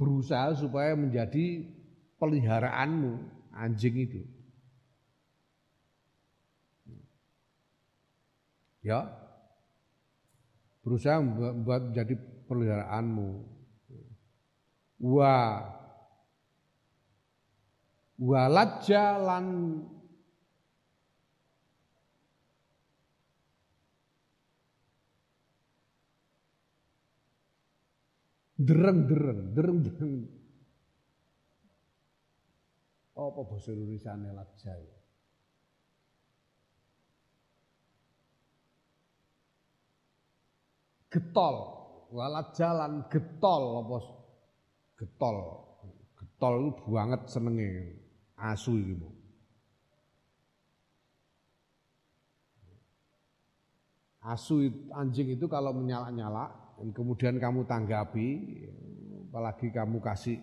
berusaha supaya menjadi peliharaanmu anjing itu. Ya. Berusaha membuat menjadi peliharaanmu. Wa walat jalan dereng-dereng, dereng-dereng. Apa bahasa Indonesia lajja ya? Getol walat jalan getol apa getol getol banget senenge asu iki. Asu anjing itu kalau menyala-nyala dan kemudian kamu tanggapi, apalagi kamu kasih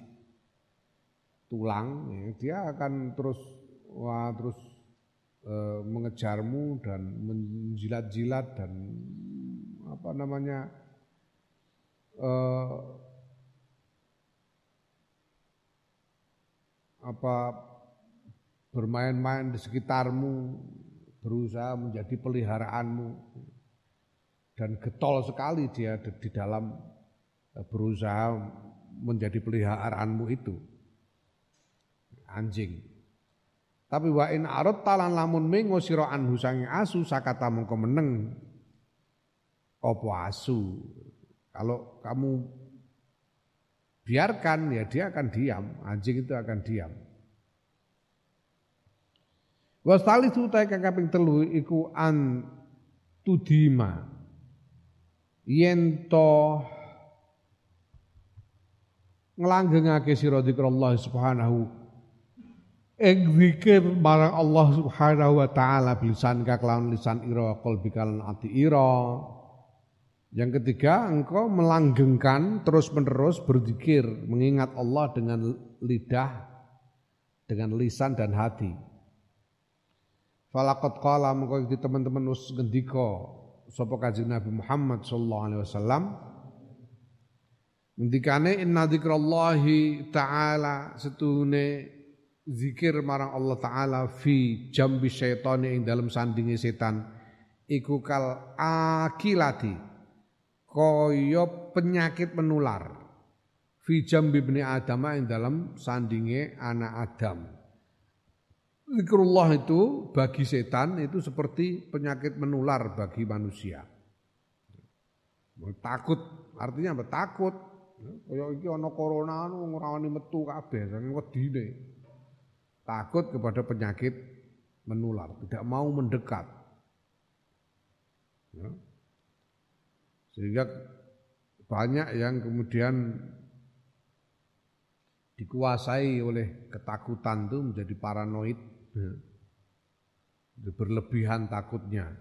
tulang, ya, dia akan terus wah terus e, mengejarmu dan menjilat-jilat dan apa namanya e, apa bermain-main di sekitarmu, berusaha menjadi peliharaanmu. Dan getol sekali dia di dalam e, berusaha menjadi peliharaanmu itu. Anjing. Tapi wa in arad talan lamun mengo sira anhu sange asu sakata mengko meneng opo asu kalau kamu biarkan ya dia akan diam. Anjing itu akan diam. Wasali sutai kakaping telu iku an tudima. Yen to nglanggengake sira zikrullah subhanahu ing zikir marang Allah subhanahu wa taala bilisan ka kelawan lisan ira qalbi kalan ati ira yang ketiga engkau melanggengkan terus-menerus berzikir mengingat Allah dengan lidah dengan lisan dan hati. Falakot qala mengko teman-teman us ngendika sapa Kanjeng Nabi Muhammad sallallahu alaihi wasallam. Ngendikane inna dzikrallahi taala setune zikir marang Allah taala fi jambi syaitani ing dalam sandinge setan iku kal akilati kaya penyakit menular fi jambi bni adam ing dalam sandinge anak Adam Zikrullah itu bagi setan itu seperti penyakit menular bagi manusia. Takut, artinya apa? Takut. Kaya iki ana corona anu ora wani metu kabeh saking wedine. Takut kepada penyakit menular, tidak mau mendekat. Ya. Sehingga banyak yang kemudian dikuasai oleh ketakutan itu menjadi paranoid. Berlebihan takutnya.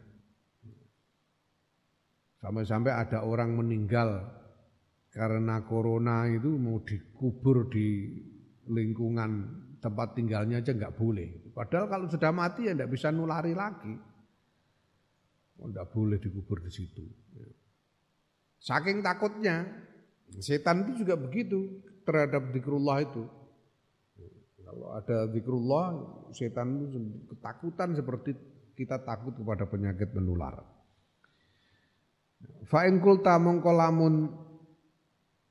Sampai-sampai ada orang meninggal karena corona itu mau dikubur di lingkungan tempat tinggalnya aja nggak boleh. Padahal kalau sudah mati ya nggak bisa nulari lagi. Oh, nggak boleh dikubur di situ. Saking takutnya, setan itu juga begitu terhadap dikrullah itu. Kalau ada zikrullah, setan itu ketakutan seperti kita takut kepada penyakit menular. Fa in qulta mongko lamun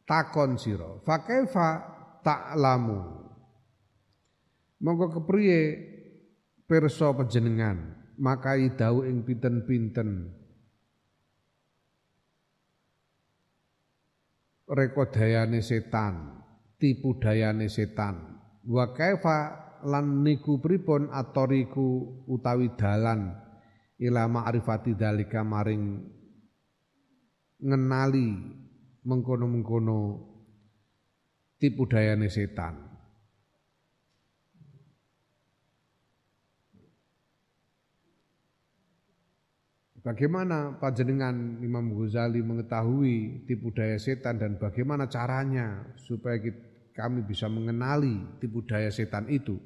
takon sira, fa kaifa ta'lamu. Mongko kepriye pirsa panjenengan makai dawuh ing pinten-pinten rekodayane setan, tipu dayane setan. Wa kaifa lan niku pripun atoriku utawi dalan ila ma'rifati dalika maring ngenali mengkono-mengkono tipu dayane setan Bagaimana panjenengan Imam Ghazali mengetahui tipu daya setan dan bagaimana caranya supaya kita kami bisa mengenali tipu daya setan itu.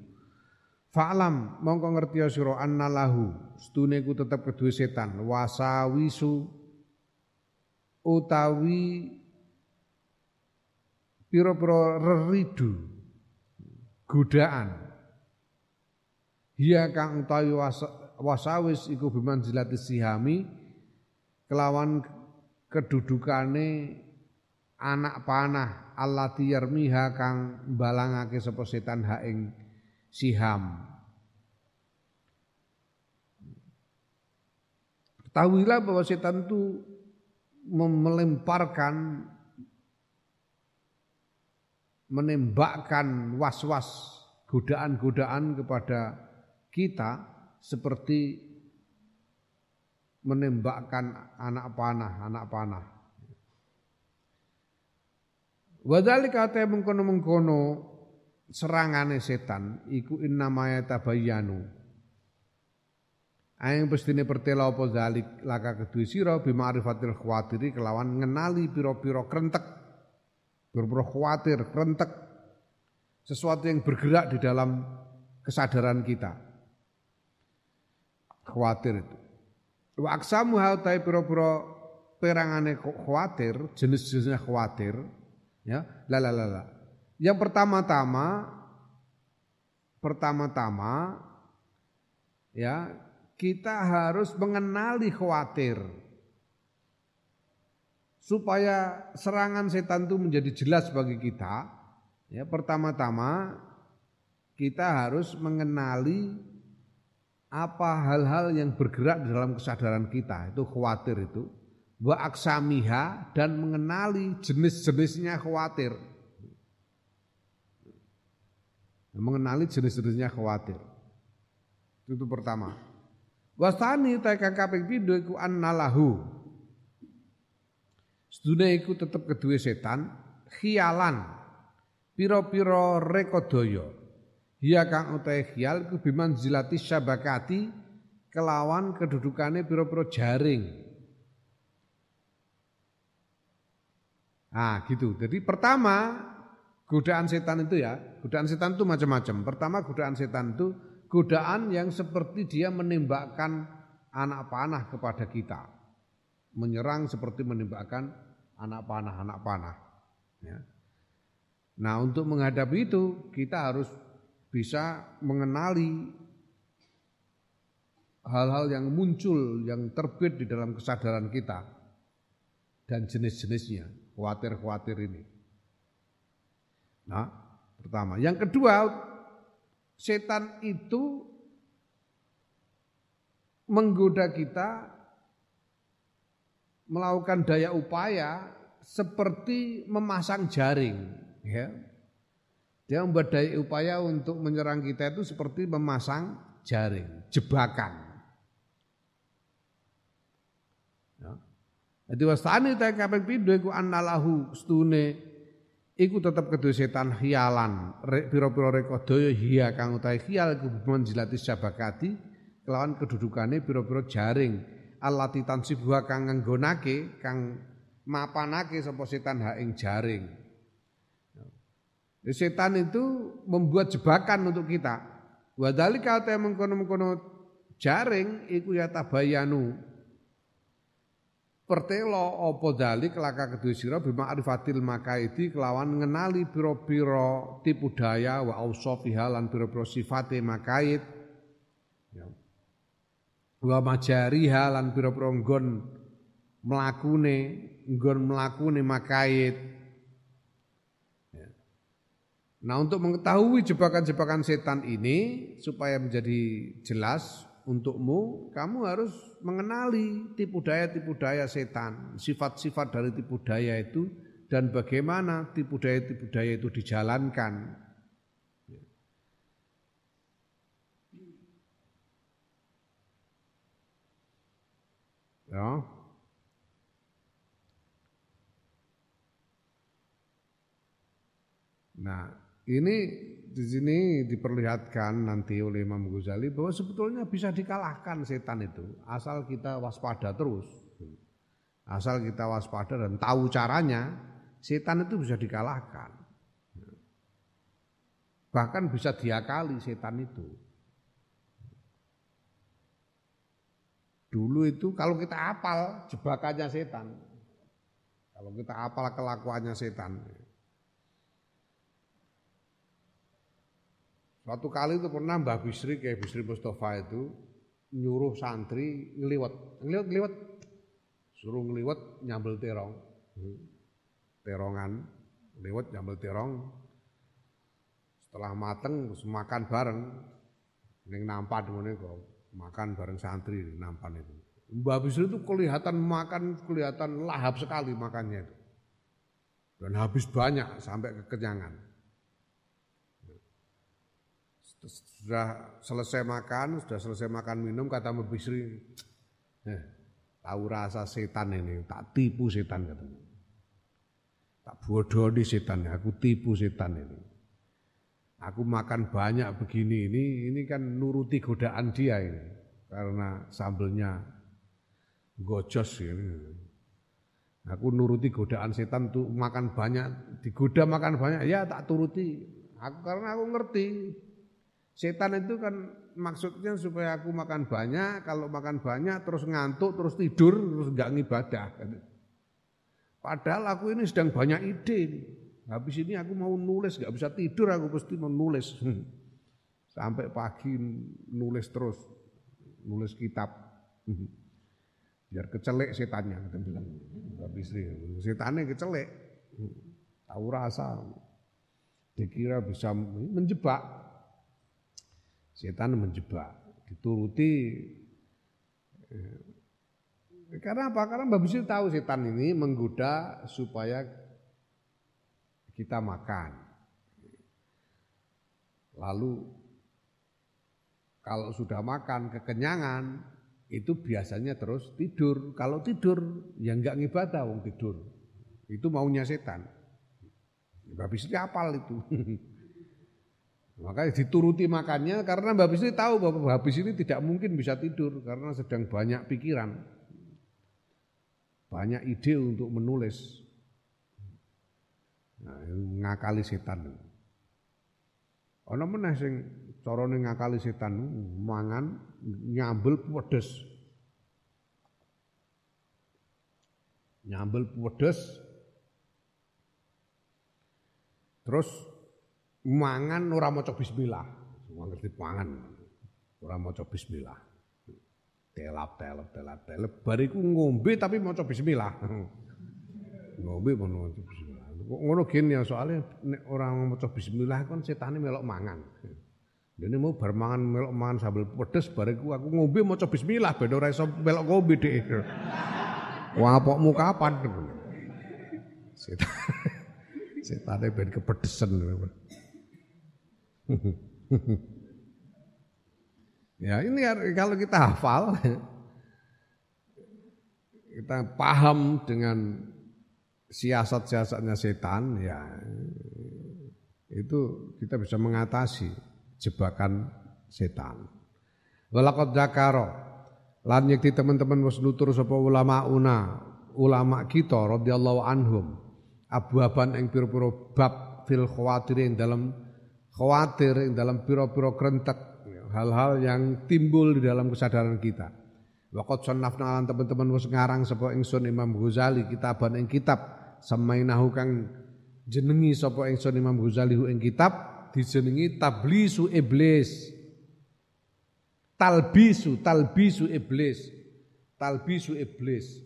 Fa'lam mongko ngerti sira annalahu stune ku tetep kedue setan wasawisu utawi pira-pira reridu godaan Hiya kang utawi wasawis iku bimanzilati sihami kelawan kedudukane anak panah allati yarmiha kang balangake sapa setan ha ing siham. Ketahuilah bahwa setan itu melemparkan menembakkan was-was godaan-godaan kepada kita seperti menembakkan anak panah, anak panah. Wadali kata mengkono-mengkono serangane setan iku innamaya tabayyanu. Aing pestine pertela apa zalik laka kedue sira bima'rifatil khawatiri kelawan ngenali pira-pira krentek. Pira-pira khawatir krentek. Sesuatu yang bergerak di dalam kesadaran kita khawatir itu. Wa aksamu hautai pira-pira perangane khawatir jenis-jenisnya khawatir ya. La la la la. Yang pertama-tama pertama-tama ya kita harus mengenali khawatir. Supaya serangan setan itu menjadi jelas bagi kita, ya. Pertama-tama kita harus mengenali apa hal-hal yang bergerak di dalam kesadaran kita, itu khawatir itu. Wa aksamiha dan mengenali jenis-jenisnya khawatir. Mengenali jenis-jenisnya khawatir. Itu, itu pertama. Wasani ta kang kaping pindho iku annalahu. Sedune iku tetep kedue setan khialan pira-pira rekodaya. Hiya kang utahe khial iku biman zilati syabakati kelawan kedudukane pira-pira jaring. Ah gitu. Jadi pertama godaan setan itu ya, godaan setan itu macam-macam. Pertama godaan setan itu godaan yang seperti dia menembakkan anak panah kepada kita. Menyerang seperti menembakkan anak panah, anak panah. Ya. Nah untuk menghadapi itu kita harus bisa mengenali hal-hal yang muncul, yang terbit di dalam kesadaran kita dan jenis-jenisnya, khawatir-khawatir ini. Nah, pertama. Yang kedua, setan itu menggoda kita melakukan daya upaya seperti memasang jaring ya. Dia membuat daya upaya untuk menyerang kita itu seperti memasang jaring, jebakan. Ya. Jadi wasani ta kaping pindho iku annalahu stune iku tetep kedua setan hialan pira-pira rekodaya hiya kang utahe hial iku manjilati syabakati kelawan kedudukane pira-pira jaring allati tansibuha kang nganggonake kang mapanake sapa setan ha ing jaring Setan itu membuat jebakan untuk kita. Wadhalika ta mengkono-mengkono jaring iku ya tabayanu pertelo apa dalik laka kedua sira bima arifatil makaidi kelawan ngenali piro-piro tipu daya wa ausofiha lan piro-piro sifate makaid ya. wa majariha lan piro-piro nggon mlakune nggon mlakune makaid ya. Nah untuk mengetahui jebakan-jebakan setan ini supaya menjadi jelas untukmu, kamu harus mengenali tipu daya-tipu daya setan, sifat-sifat dari tipu daya itu dan bagaimana tipu daya-tipu daya itu dijalankan. Ya. Nah, ini di sini diperlihatkan nanti oleh Imam Ghazali bahwa sebetulnya bisa dikalahkan setan itu asal kita waspada terus. Asal kita waspada dan tahu caranya, setan itu bisa dikalahkan. Bahkan bisa diakali setan itu. Dulu itu kalau kita apal jebakannya setan. Kalau kita apal kelakuannya setan, Suatu kali itu pernah Mbah Bisri kayak Bisri Mustafa itu nyuruh santri ngeliwat, ngeliwat, ngeliwat, suruh ngeliwat nyambel terong, terongan, ngeliwat nyambel terong. Setelah mateng terus makan bareng, neng nampan mana kok makan bareng santri nampan itu. Mbah Bisri itu kelihatan makan kelihatan lahap sekali makannya itu. Dan habis banyak sampai kekenyangan sudah selesai makan, sudah selesai makan minum, kata Mbak Bisri, eh, tahu rasa setan ini, tak tipu setan katanya. Tak bodoh di setan, aku tipu setan ini. Aku makan banyak begini ini ini kan nuruti godaan dia ini karena sambelnya gojos ini. Aku nuruti godaan setan tuh makan banyak, digoda makan banyak, ya tak turuti. Aku karena aku ngerti setan itu kan maksudnya supaya aku makan banyak, kalau makan banyak terus ngantuk, terus tidur, terus nggak ngibadah. Padahal aku ini sedang banyak ide. Habis ini aku mau nulis, gak bisa tidur aku pasti mau nulis. Sampai pagi nulis terus, nulis kitab. Biar kecelek setannya. Habis setannya kecelek, tahu rasa. Dikira bisa menjebak. Setan menjebak, dituruti. Karena apa? Karena Mbak Bisri tahu setan ini menggoda supaya kita makan. Lalu kalau sudah makan kekenyangan itu biasanya terus tidur. Kalau tidur ya enggak ngibadah wong tidur. Itu maunya setan. Mbak Bisri apal itu. Makanya dituruti makannya karena Mbak Bisri tahu bahwa Mbak Bisri tidak mungkin bisa tidur karena sedang banyak pikiran. Banyak ide untuk menulis. Nah, ngakali setan. Ana meneh sing carane ngakali setan mangan nyambel pedes. Nyambel pedes. Terus mangan ora maca bismillah. Wong ngerti mangan. Ora maca bismillah. Telap telap telap telap bariku ngombe tapi maca bismillah. ngombe maca bismillah. Ngono gini ya soalnya orang maca bismillah kan setane melok mangan. Dene mau bar mangan melok mangan sambil pedes bariku aku ngombe maca bismillah ben ora iso melok ngombe dhek. Wah apokmu kapan? Setan. Setane ben kepedesen. ya ini kalau kita hafal kita paham dengan siasat-siasatnya setan ya itu kita bisa mengatasi jebakan setan. Walakot zakaro lan yakti teman-teman wis nutur sapa ulama una ulama kita radhiyallahu anhum abu-aban ing pira-pira bab fil khawatirin dalam khawatir dalam pira-pira krentek hal-hal yang timbul di dalam kesadaran kita. Waqat sannafna teman-teman wis ngarang sapa ingsun Imam Ghazali kitaban ing kitab samainahu kang jenengi sapa ingsun Imam Ghazali ing kitab dijenengi tablisu iblis. Talbisu talbisu iblis. Talbisu iblis.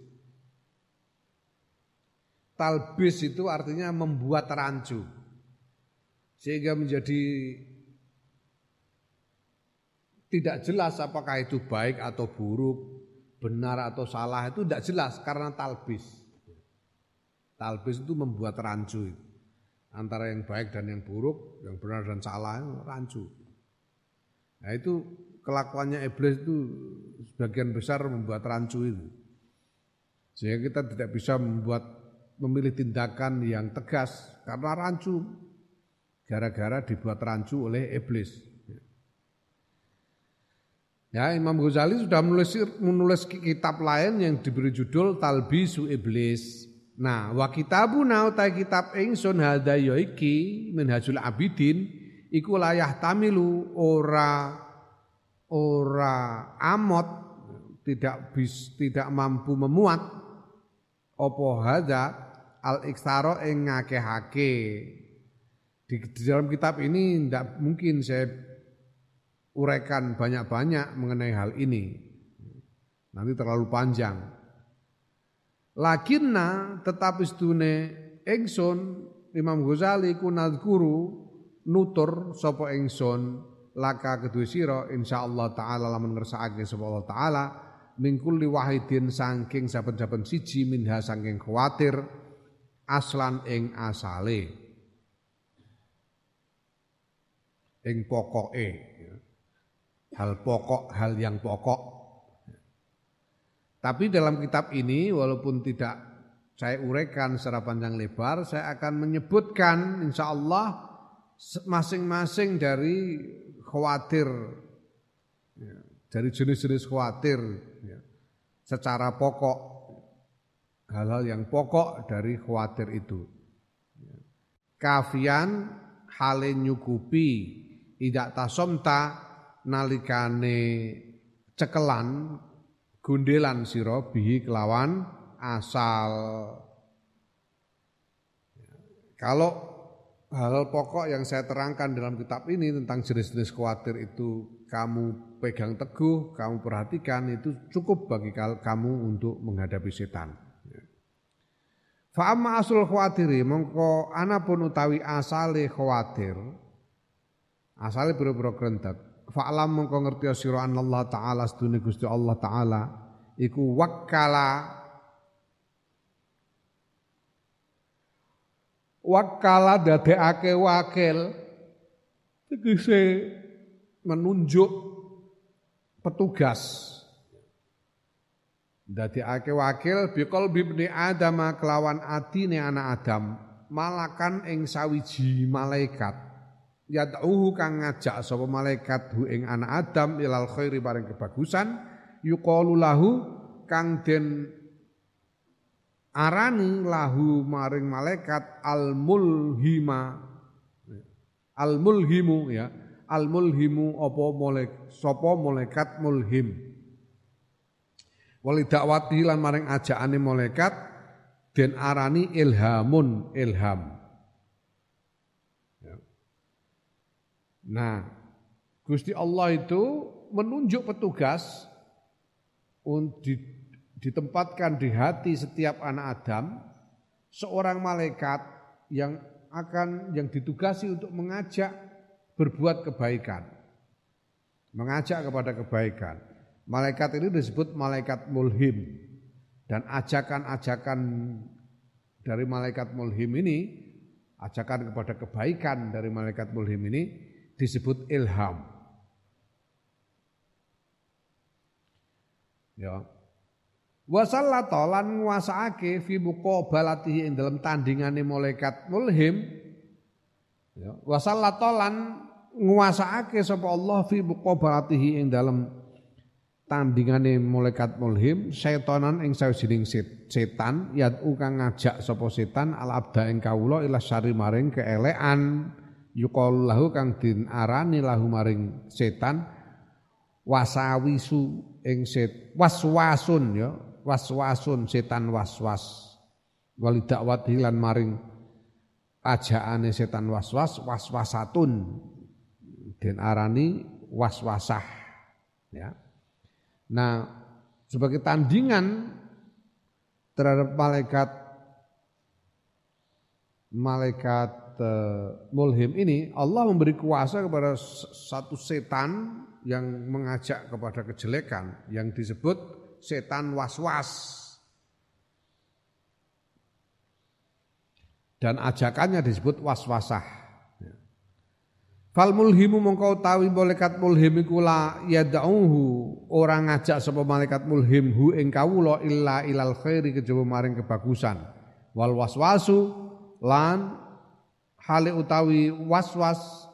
Talbis itu artinya membuat rancu sehingga menjadi tidak jelas apakah itu baik atau buruk, benar atau salah itu tidak jelas karena talbis. Talbis itu membuat rancu antara yang baik dan yang buruk, yang benar dan salah rancu. Nah itu kelakuannya iblis itu sebagian besar membuat rancu itu. Sehingga kita tidak bisa membuat memilih tindakan yang tegas karena rancu. Gara-gara dibuat rancu oleh iblis. Ya, Imam Ghazali sudah menulis, menulis kitab lain yang diberi judul Talbisu Iblis. Nah, wa kitabuna utai kitab ingsun hadza ya Minhajul Abidin iku layah tamilu ora ora amot tidak bis tidak mampu memuat apa hadza al iksaro ing ngakehake di, di dalam kitab ini tidak mungkin saya uraikan banyak-banyak mengenai hal ini. Nanti terlalu panjang. Lakinna tetapi sedune ingsun Imam Ghazali ku nadzkuru nutur sapa ingsun laka kedue sira insyaallah taala lamun ngersakake sapa Allah taala min kulli wahidin saking saben-saben siji minha saking kuatir aslan ing asale ing pokoke hal pokok hal yang pokok. Tapi dalam kitab ini walaupun tidak saya uraikan secara panjang lebar, saya akan menyebutkan insya Allah masing-masing dari khawatir ya, dari jenis-jenis khawatir ya, secara pokok hal-hal yang pokok dari khawatir itu. Ya. kafian hale nyukupi idak tasomta nalikane cekelan gundelan sira bihi kelawan asal kalau hal pokok yang saya terangkan dalam kitab ini tentang jenis-jenis khawatir itu kamu pegang teguh, kamu perhatikan itu cukup bagi kamu untuk menghadapi setan. Fa'amma asul khawatiri mongko anapun utawi asale khawatir asale biro-biro krentek fa'lam mongko ngerti sira Allah taala sedune Gusti Allah taala iku wakkala wakala dadekake wakil tegese menunjuk petugas. Dadekake wakil bikol bibni Adam kelawan atine anak Adam malakan ing sawiji malaikat yad'uhu kang ngajak sapa malaikat hu ing anak Adam ilal khairi bareng kebagusan yuqalu lahu kang den arani lahu maring malaikat al mulhima al mulhimu ya. Al mulhimu apa molek sapa malaikat mulhim. Wali dakwati lan maring ajakane malaikat den arani ilhamun ilham nah Gusti Allah itu menunjuk petugas untuk ditempatkan di hati setiap anak Adam seorang malaikat yang akan yang ditugasi untuk mengajak berbuat kebaikan. Mengajak kepada kebaikan. Malaikat ini disebut malaikat mulhim dan ajakan-ajakan dari malaikat mulhim ini ajakan kepada kebaikan dari malaikat mulhim ini disebut ilham. Ya, Wasallata lan nguasaake fi muqabalatihi ing dalam tandingane malaikat mulhim. Ya. Wasallata lan nguasaake sapa Allah fi muqabalatihi ing dalam tandingane malaikat mulhim setanan ing sawijining setan yad'u kang ngajak sapa setan al abda ing kawula ila syari maring keelekan yuqalu lahu kang din arani lahu maring setan wasawisu ing set waswasun ya waswasun setan waswas. Wali dakwat hilan maring ajaane setan waswas waswasatun. Den arani waswasah ya. Nah sebagai tandingan terhadap malaikat malaikat mulhim ini Allah memberi kuasa kepada satu setan yang mengajak kepada kejelekan yang disebut setan was-was. Dan ajakannya disebut was-wasah. Fal mulhimu mongkau tawi malaikat mulhim iku la yad'uhu orang ngajak sapa malaikat mulhim hu ing kawula illa ilal khairi kejaba maring kebagusan. Wal waswasu lan hale utawi waswas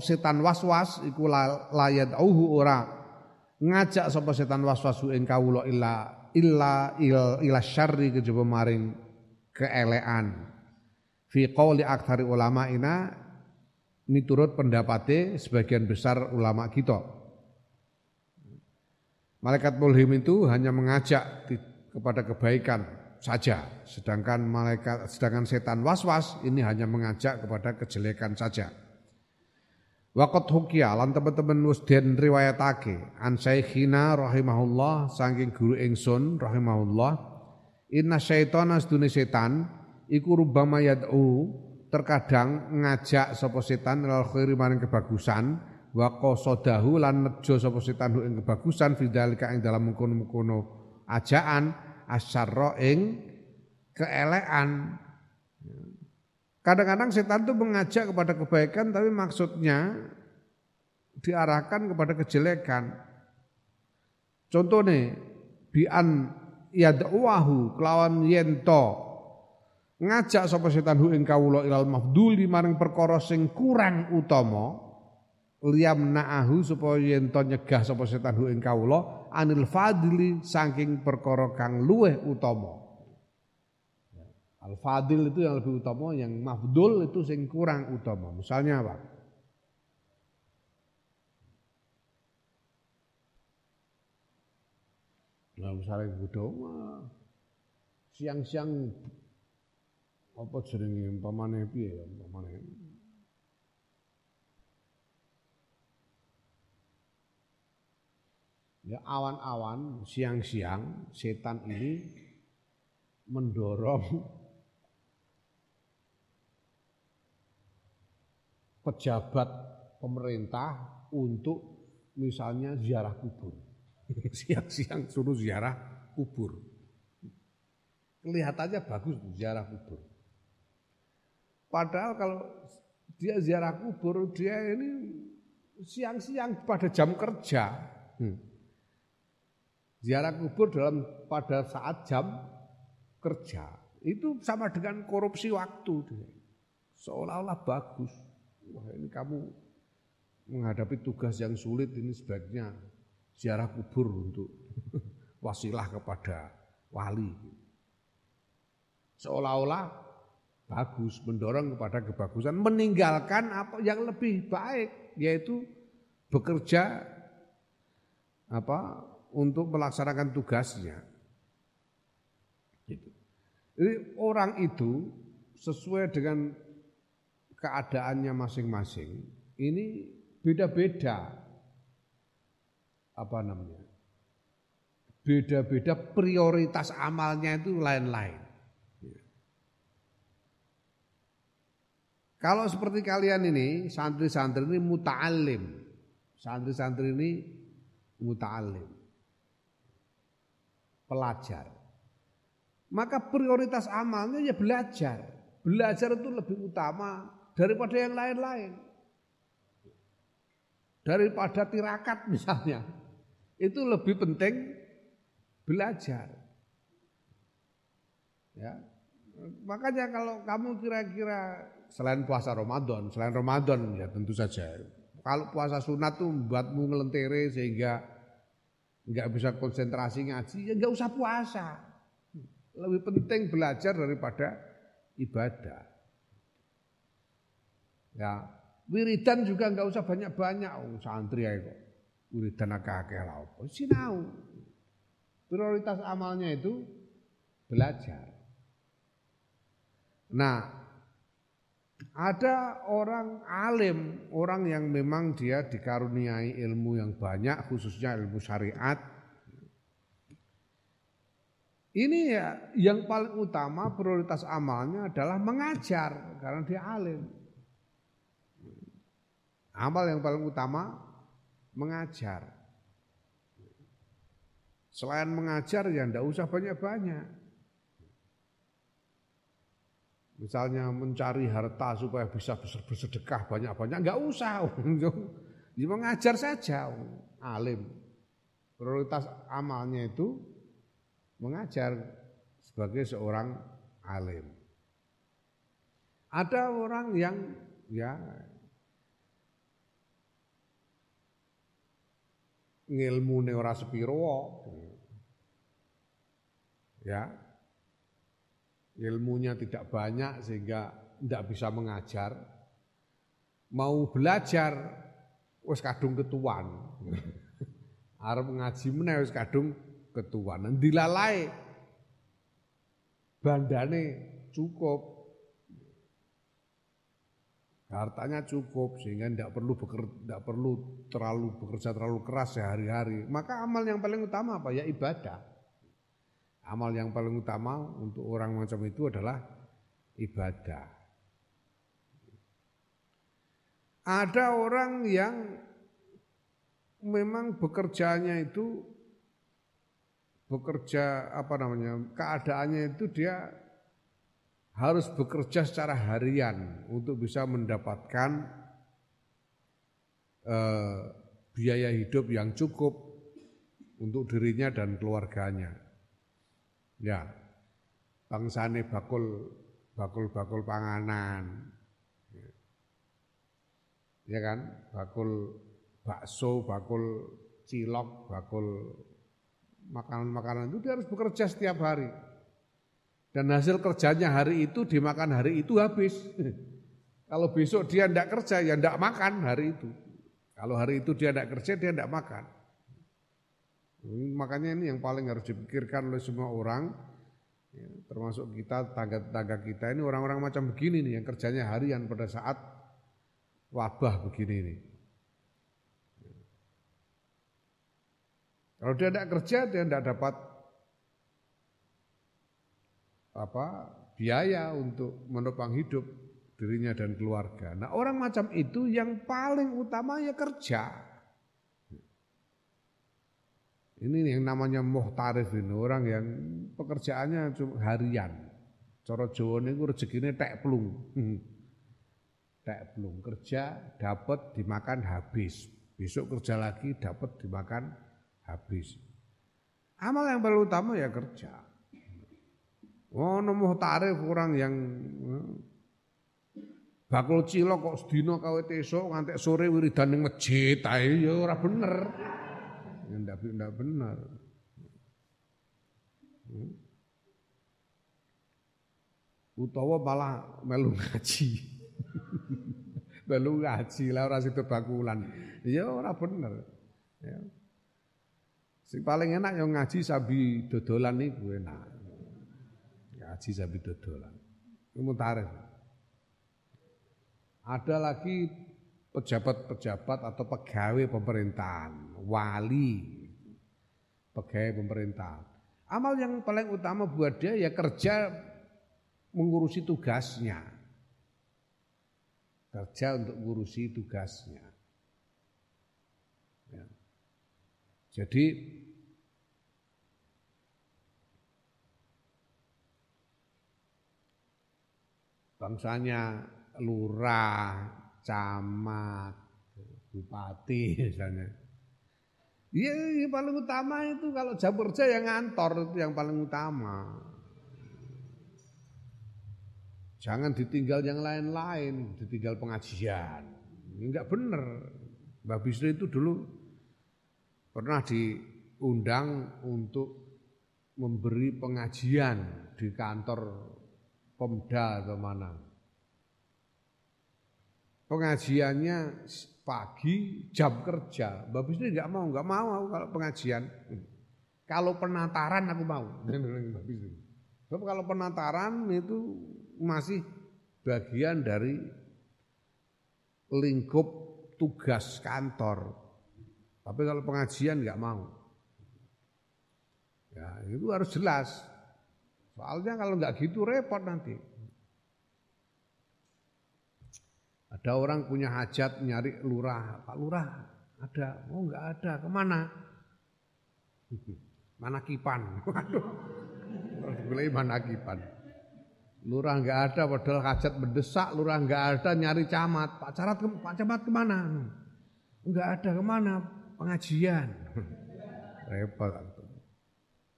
setan waswas iku la, la yad'uhu ora. Ngajak sapa setan waswasu ing kawula illa illa il, ila syarri kejaba maring keelean fi qauli ulama ina miturut pendapatnya sebagian besar ulama kita. Malaikat mulhim itu hanya mengajak kepada kebaikan saja. Sedangkan malaikat sedangkan setan waswas ini hanya mengajak kepada kejelekan saja. Waqat hukia lan teman-teman wis riwayatake. An syekhina rahimahullah saking guru ingsun rahimahullah inna syaitana sedune setan iku rubama yad'u terkadang ngajak sapa setan lal khairi maring kebagusan wa qasadahu lan nejo sapa setan ing kebagusan fidzalika ing dalam mengkono-mengkono ajaan asyarra ing keelekan Kadang-kadang setan itu mengajak kepada kebaikan tapi maksudnya diarahkan kepada kejelekan. Contohnya bian yad'uahu kelawan yento ngajak sapa setan hu ing kawula ilal mafduli maring perkara sing kurang utama liyam na'ahu supaya yen to nyegah sapa setan hu ing kawula anil fadli saking perkara kang luweh utama. Al fadil itu yang lebih utama yang mafdul itu sing kurang utama. Misalnya apa? Nah, misalnya kudu siang-siang apa jenenge umpamane piye ya Ya awan-awan siang-siang setan ini mendorong pejabat pemerintah untuk misalnya ziarah kubur. Siang-siang suruh ziarah kubur. Kelihatannya bagus ziarah kubur. Padahal kalau dia ziarah kubur, dia ini siang-siang pada jam kerja. Hmm. Ziarah kubur dalam pada saat jam kerja. Itu sama dengan korupsi waktu. Seolah-olah bagus. Wah ini kamu menghadapi tugas yang sulit ini sebaiknya ziarah kubur untuk wasilah kepada wali. Seolah-olah bagus, mendorong kepada kebagusan, meninggalkan apa yang lebih baik yaitu bekerja apa untuk melaksanakan tugasnya. Gitu. Jadi orang itu sesuai dengan keadaannya masing-masing ini beda-beda apa namanya beda-beda prioritas amalnya itu lain-lain. Kalau seperti kalian ini, santri-santri ini muta'alim. Santri-santri ini muta'alim. Pelajar. Maka prioritas amalnya ya belajar. Belajar itu lebih utama daripada yang lain-lain. Daripada tirakat misalnya. Itu lebih penting belajar. Ya. Makanya kalau kamu kira-kira selain puasa Ramadan, selain Ramadan ya tentu saja. Kalau puasa sunat tuh membuatmu ngelentere sehingga nggak bisa konsentrasi ngaji, ya nggak usah puasa. Lebih penting belajar daripada ibadah. Ya, wiridan juga nggak usah banyak-banyak, oh, santri ya kok. Wiridan akeh-akeh lah apa? Sinau. Prioritas amalnya itu belajar. Nah, ada orang alim, orang yang memang dia dikaruniai ilmu yang banyak, khususnya ilmu syariat. Ini ya yang paling utama prioritas amalnya adalah mengajar karena dia alim. Amal yang paling utama mengajar. Selain mengajar ya ndak usah banyak-banyak. Misalnya mencari harta supaya bisa bersedekah banyak-banyak, nggak usah. Ya mengajar saja, alim. Prioritas amalnya itu mengajar sebagai seorang alim. Ada orang yang ya ngilmu ora sepiro ya ilmunya tidak banyak sehingga tidak bisa mengajar. Mau belajar wis kadung ketuan. Arep ngaji meneh wis kadung ketuan. Dilalai bandane cukup. Hartanya cukup sehingga tidak perlu bekerja, tidak perlu terlalu bekerja terlalu keras sehari-hari. Maka amal yang paling utama apa ya ibadah. Amal yang paling utama untuk orang macam itu adalah ibadah. Ada orang yang memang bekerjanya itu bekerja apa namanya keadaannya itu dia harus bekerja secara harian untuk bisa mendapatkan eh, biaya hidup yang cukup untuk dirinya dan keluarganya. Ya, bangsane bakul bakul-bakul panganan. Ya kan? Bakul bakso, bakul cilok, bakul makanan-makanan itu dia harus bekerja setiap hari. Dan hasil kerjanya hari itu dimakan hari itu habis. Kalau besok dia tidak kerja ya tidak makan hari itu. Kalau hari itu dia tidak kerja dia tidak makan. Makanya ini yang paling harus dipikirkan oleh semua orang, ya, termasuk kita, tangga-tangga kita ini orang-orang macam begini nih yang kerjanya harian pada saat wabah begini nih. Kalau dia tidak kerja dia tidak dapat apa biaya untuk menopang hidup dirinya dan keluarga. Nah orang macam itu yang paling utama ya kerja. Ini yang namanya muhtarif ini orang yang pekerjaannya cuma harian. Coro Jawa ini rezekinya tek plung. tek plung kerja dapat dimakan habis. Besok kerja lagi dapat dimakan habis. Amal yang paling utama ya kerja. Oh, nemu tarif orang yang eh, bakul cilok kok sedina kawit esuk ngantek sore wiridan ning masjid ae ya ora bener. Ndak ndak bener. Hmm. Utawa malah melu ngaji. melu ngaji lah ora sido bakulan. Ya ora bener. Ya. Sing paling enak yang ngaji sabi dodolan niku enak ngaji sambil dodolan. Itu tarif. Ada lagi pejabat-pejabat atau pegawai pemerintahan, wali, pegawai pemerintahan. Amal yang paling utama buat dia ya kerja mengurusi tugasnya. Kerja untuk mengurusi tugasnya. Ya. Jadi bangsanya lurah, camat, bupati misalnya. Iya, ya, paling utama itu kalau jam kerja yang ngantor itu yang paling utama. Jangan ditinggal yang lain-lain, ditinggal pengajian. Enggak benar. Mbak Bisri itu dulu pernah diundang untuk memberi pengajian di kantor Pemda atau mana. Pengajiannya pagi jam kerja. Mbak Bisri nggak mau, nggak mau aku kalau pengajian. Kalau penataran aku mau. Sebab kalau penataran itu masih bagian dari lingkup tugas kantor. Tapi kalau pengajian nggak mau. Ya, itu harus jelas. Soalnya kalau nggak gitu repot nanti. Ada orang punya hajat nyari lurah, Pak Lurah ada, oh nggak ada, ke mana? Mana kipan? Waduh, mana kipan? Lurah nggak ada, padahal hajat mendesak, lurah nggak ada, nyari camat. Pak Camat, Pak Camat ke mana? Nggak ada, ke mana? Pengajian. Repot.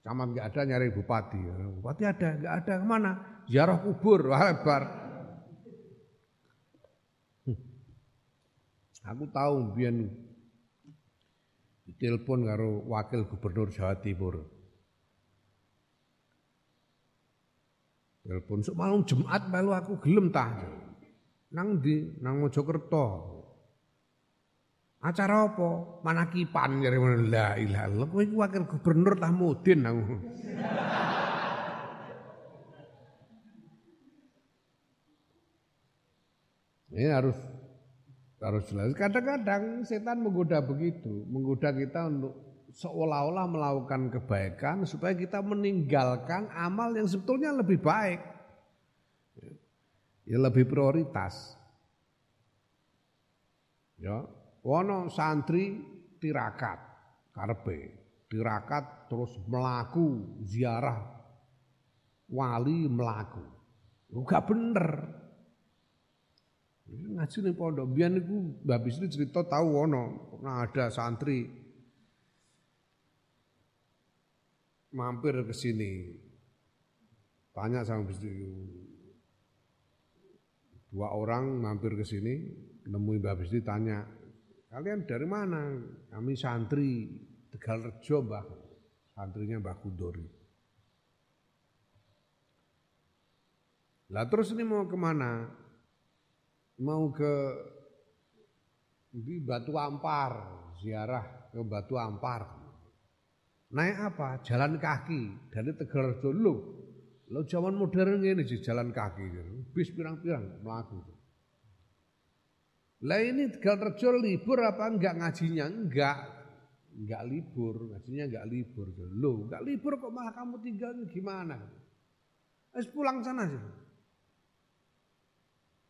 Camat nggak ada nyari bupati. Bupati ada, nggak ada ke mana? Ziarah kubur, lebar. Hmm. Aku tahu biar telepon karo wakil gubernur Jawa Timur. Telepon sok malam Jumat melu aku gelem tah. Nang di nang Mojokerto. Acara apa? Manakipan jare la ilaha illallah. Kowe wakil gubernur Tahmudin aku. Ini harus harus jelas. Kadang-kadang setan menggoda begitu, menggoda kita untuk seolah-olah melakukan kebaikan supaya kita meninggalkan amal yang sebetulnya lebih baik. Ya lebih prioritas. Ya, Wono santri tirakat karepe. Tirakat terus melaku ziarah wali melaku. Enggak bener. Ngaji nih pondok biyen niku Mbah Bisri cerita tahu wono pernah ada santri mampir ke sini. Tanya sama Bisri, dua orang mampir ke sini, nemui Mbah Bisri tanya, kalian dari mana? Kami santri Tegal Rejo Mbah, santrinya Mbah Kudori. Lah terus ini mau ke mana? Mau ke di Batu Ampar, ziarah ke Batu Ampar. Naik apa? Jalan kaki dari Tegal Rejo. Loh, lo zaman modern ini sih jalan kaki. Bis pirang-pirang melaku. Lah ini Tegal Rejo libur apa enggak ngajinya? Enggak. Enggak libur, ngajinya enggak libur. Loh, enggak libur kok malah kamu tinggal gimana? Es pulang sana sih.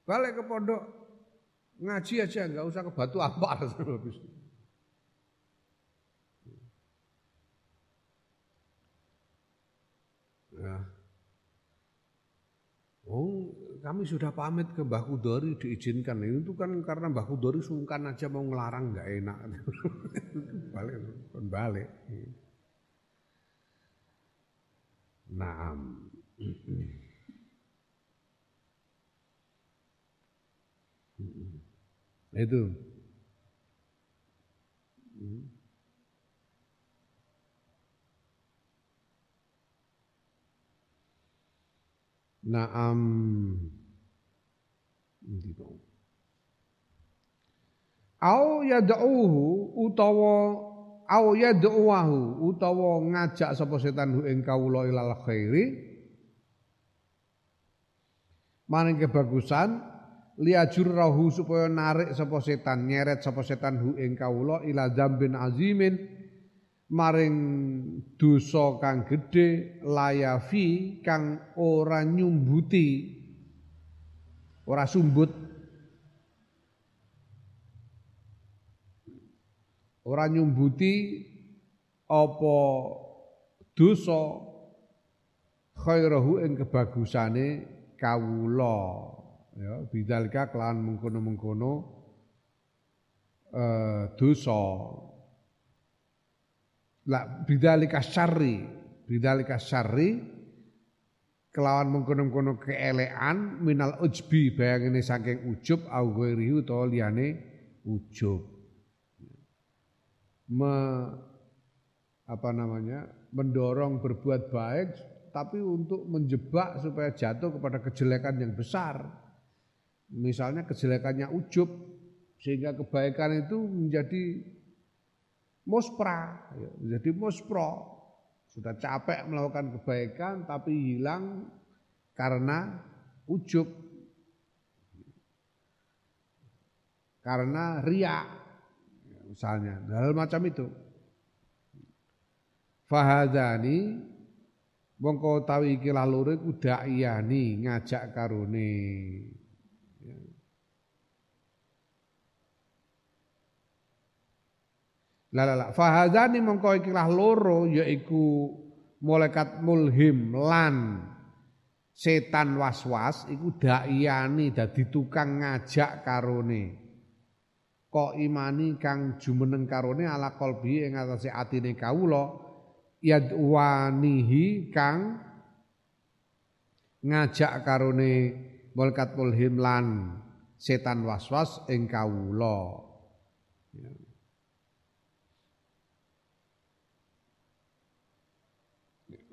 Balik ke pondok ngaji aja enggak usah ke Batu Ampar habis. Ya. Oh, kami sudah pamit ke Mbah Kudori diizinkan. Itu kan karena Mbah Kudori sungkan aja mau ngelarang nggak enak. balik, balik. Nah, itu. Naam. Au yad'uhu utawa au yad'uhu utawa ngajak sapa setan ing kawula ilal khairi maring kebagusan liajurrahu supaya narik sapa setan nyeret sapa setan hu ing kawula ila dzambin azimin maring dosa kang gedhe layafi kang ora nyumbuti ora sumbut. Ora nyumbuti apa dosa khairahu ing kebagusane kawula ya bidzalika kelawan mengkono-mengkono eh dosa La bidzalika syarri, bidzalika syarri kelawan mengkono-kono keelean minal ujbi bayangine saking ujub au ghairihi utawa liyane ujub. Me, apa namanya? mendorong berbuat baik tapi untuk menjebak supaya jatuh kepada kejelekan yang besar. Misalnya kejelekannya ujub sehingga kebaikan itu menjadi muspra, ya, jadi muspro. Sudah capek melakukan kebaikan tapi hilang karena ujub. Karena riak misalnya, hal macam itu. Fahadani mongko tawi lalure ku daiyani ngajak karone. Lalala fahadani mongko ikilah loro yaiku malaikat mulhim lan setan waswas iku daiyani dadi tukang ngajak karone. Kok imani kang jumeneng karone ala kolbi ing atase atine kawula yadwanihi kang ngajak karone malaikat mulhim lan setan waswas ing kawula.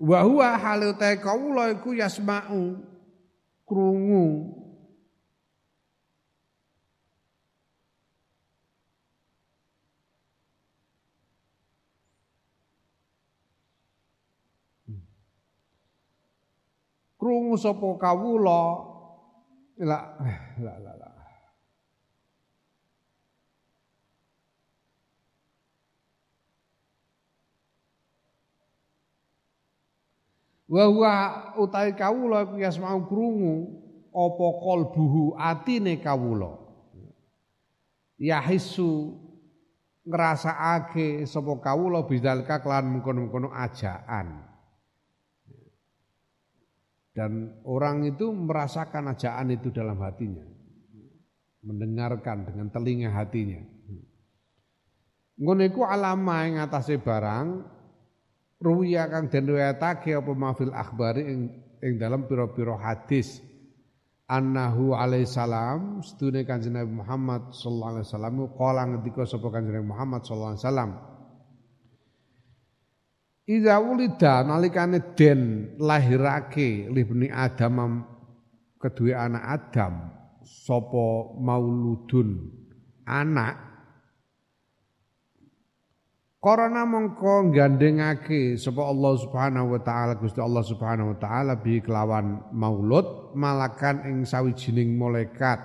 Wa huwa halu ta kawula iku yasma'u krungu. Krungu sapa kawula la la la la wa huwa utahe kawula iku yasmau krungu apa qalbuhu atine kawula? Yahisu ngrasakake sapa kawula bidzalika kelan mengkono-mengkono ajaan. Dan orang itu merasakan ajaan itu dalam hatinya mendengarkan dengan telinga hatinya. Ngono iku alama ing barang ruwiya kang den riwayatake apa mafil akhbari ing ing dalam pira-pira hadis. Annahu alaihi salam sedune Kanjeng Nabi Muhammad sallallahu alaihi wasallam kala ngendika sapa Kanjeng Nabi Muhammad sallallahu alaihi wasallam. Iza wulida nalikane den lahirake libni Adam kedua anak Adam sapa mauludun anak Korona mongko gandengake sapa Allah Subhanahu wa taala Gusti Allah Subhanahu wa taala bi kelawan maulud malakan ing sawijining malaikat.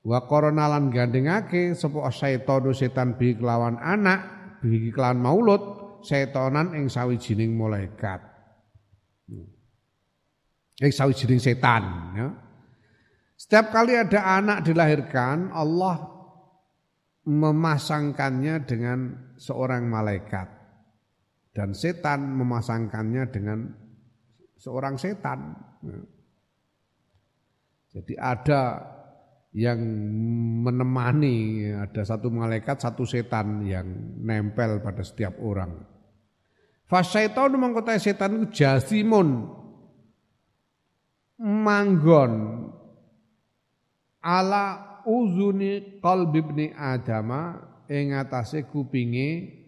Wa korona lan gandengake sapa setan setan bi kelawan anak bi kelawan maulud setanan ing sawijining malaikat. Ing sawijining setan ya. Setiap kali ada anak dilahirkan Allah memasangkannya dengan seorang malaikat dan setan memasangkannya dengan seorang setan. Jadi ada yang menemani, ada satu malaikat, satu setan yang nempel pada setiap orang. Fasyaiton mengkotai setan itu jasimun manggon ala uzuni qalbi ibni adama ing atase kupinge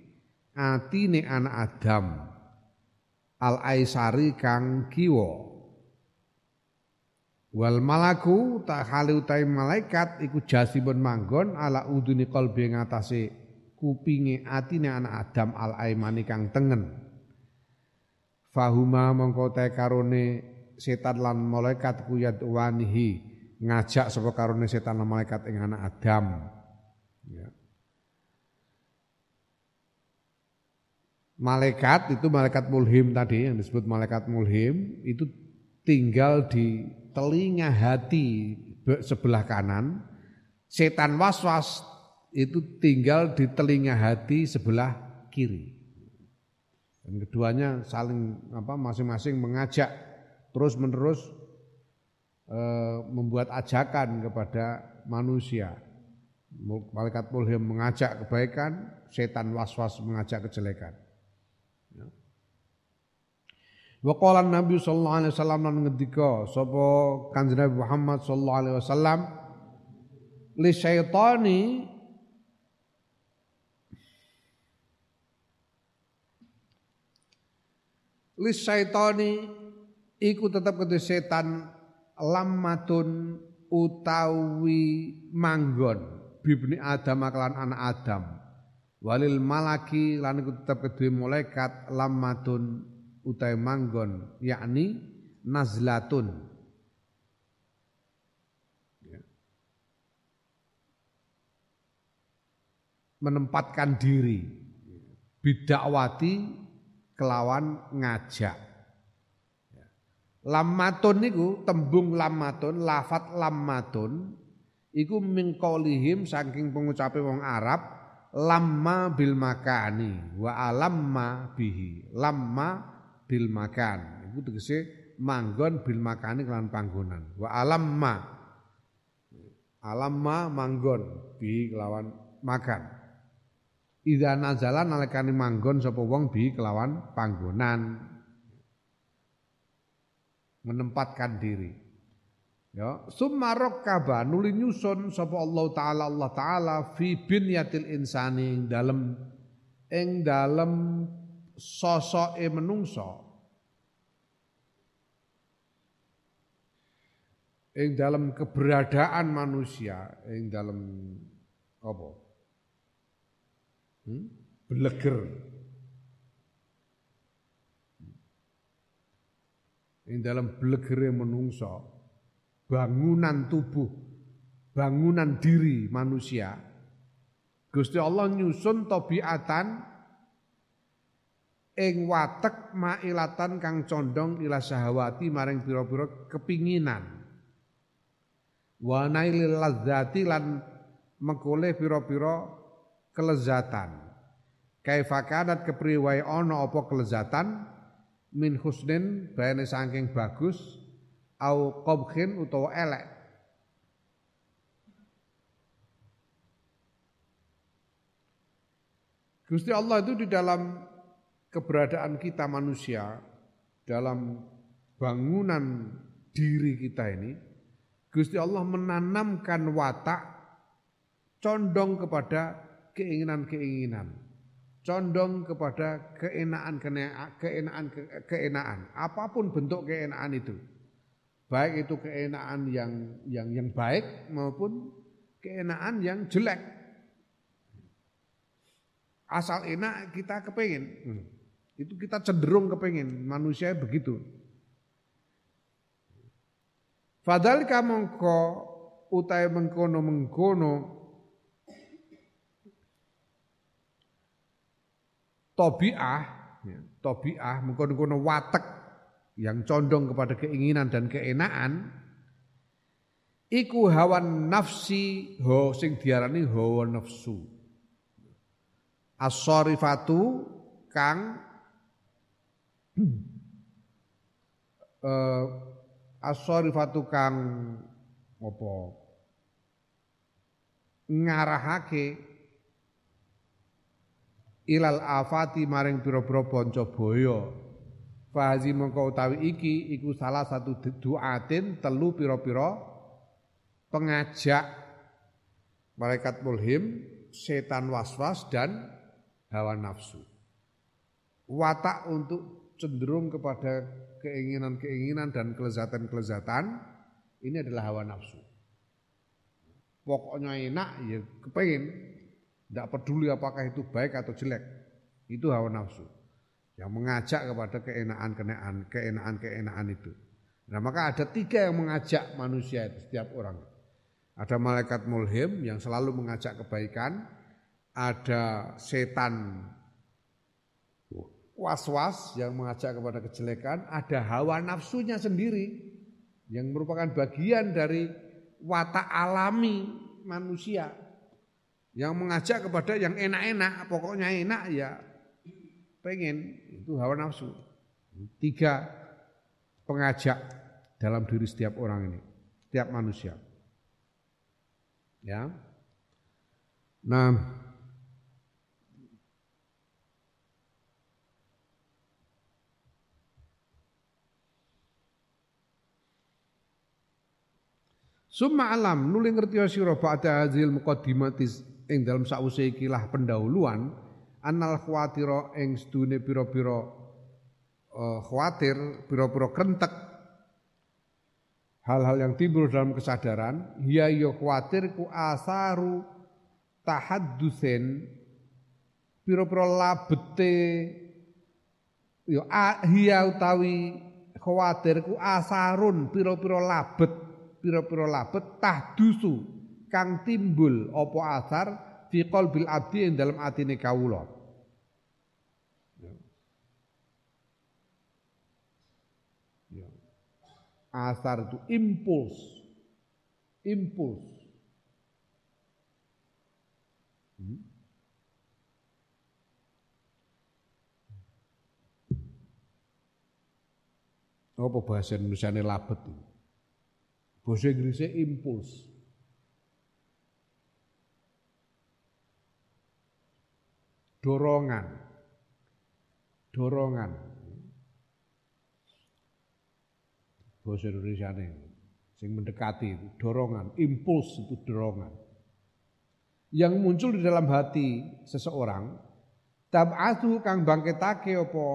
atine anak Adam al aisari kang kiwa. Wal malaku tak hale utai malaikat iku jasibun manggon ala uduni qalbi ing atase kupinge atine anak Adam al aimani kang tengen. Fahuma mongko karone setan lan malaikat kuyat wanihi ngajak sapa karone setan malaikat ing anak Adam. Ya. Malaikat itu malaikat mulhim tadi yang disebut malaikat mulhim itu tinggal di telinga hati sebelah kanan. Setan waswas itu tinggal di telinga hati sebelah kiri. Dan keduanya saling apa masing-masing mengajak terus menerus Eh, membuat ajakan kepada manusia. Malaikat mulhim mengajak kebaikan, setan was-was mengajak kejelekan. Ya. Wa Nabi sallallahu alaihi wasallam lan ngendika sapa Kanjeng Nabi Muhammad sallallahu alaihi wasallam li syaitani li syaitani iku tetap kedhe setan lammatun utawi manggon. Bibni Adam kelan anak Adam. Walil malaki lan iku tetep kedue malaikat lammatun utawi manggon yakni nazlatun. Ya. menempatkan diri. Bidakwati kelawan ngajak Lammatun niku tembung lammatun, lafat lammatun iku min qaulihim saking pengucape wong Arab lamma bil makani wa alamma bihi. Lamma bil makan. Iku tegese manggon bil makani kelan panggonan. Wa alamma alamma manggon bi kelawan makan. Idza nazala nalikane manggon sapa wong bi kelawan panggonan menempatkan diri. Ya, summa rakkaba nuli nyusun sapa Allah taala Allah taala fi binyatil insani ing dalem ing dalem sosoke menungso. Ing dalam keberadaan manusia, ing dalam apa? Hmm? Beleger ing dalam blegere menungso bangunan tubuh bangunan diri manusia Gusti Allah nyusun tabiatan ing watek mailatan kang condong ila sahawati maring pira-pira kepinginan. Wa nailil lan mekole pira-pira kelezatan. Kaifa kanat kepriwai ana apa kelezatan min husnin bayane saking bagus au qabkhin utawa elek. Gusti Allah itu di dalam keberadaan kita manusia dalam bangunan diri kita ini Gusti Allah menanamkan watak condong kepada keinginan-keinginan, condong kepada keenaan keenaan keenaan, apa pun bentuk keenaan itu. Baik itu keenaan yang yang yang baik maupun keenaan yang jelek. Asal enak kita kepingin. Hmm. Itu kita cenderung kepingin, manusia begitu. Fadalika mongko utai mengkono mengkono tobiah, ya, tobiah mengkono-kono watek yang condong kepada keinginan dan keenaan, iku hawa nafsi ho sing diarani hawa nafsu. As-sarifatu kang uh, as-sarifatu kang apa ngarahake ilal afati maring pira-pira panca baya fahazi mengko utawi iki iku salah satu duatin telu pira-pira pengajak malaikat mulhim setan waswas dan hawa nafsu. Watak untuk cenderung kepada keinginan-keinginan dan kelezatan-kelezatan ini adalah hawa nafsu. Pokoknya enak ya kepengen, tidak peduli apakah itu baik atau jelek. Itu hawa nafsu yang mengajak kepada keenaan-keenaan, keenaan-keenaan itu. Nah maka ada tiga yang mengajak manusia itu setiap orang. Ada malaikat mulhim yang selalu mengajak kebaikan, ada setan was-was yang mengajak kepada kejelekan, ada hawa nafsunya sendiri yang merupakan bagian dari watak alami manusia yang mengajak kepada yang enak-enak, pokoknya enak ya pengen itu hawa nafsu. Tiga pengajak dalam diri setiap orang ini, setiap manusia. Ya. Nah, Summa alam nuli ngerti sira ba'da hadzal muqaddimati ing dalam sause ikilah pendahuluan anal khawatira ing sedune pira-pira uh, khawatir, pira-pira krentek hal-hal yang timbul dalam kesadaran ya ya khawatir ku asaru tahaddusen pira-pira labete ya hiya utawi khawatir ku asarun pira-pira labet pira-pira labet tahdusu kang timbul apa asar fi qalbil abdi ing dalam atine kawula. Ya. Ya. Asar itu impuls. Impuls. Hmm? Apa bahasa Indonesia ini labet? Bahasa Inggrisnya impuls. Dorongan. Dorongan. Bahasa Indonesia ini. Sing mendekati dorongan. Impuls itu dorongan. Yang muncul di dalam hati seseorang. Tab'atu kang bangkitake apa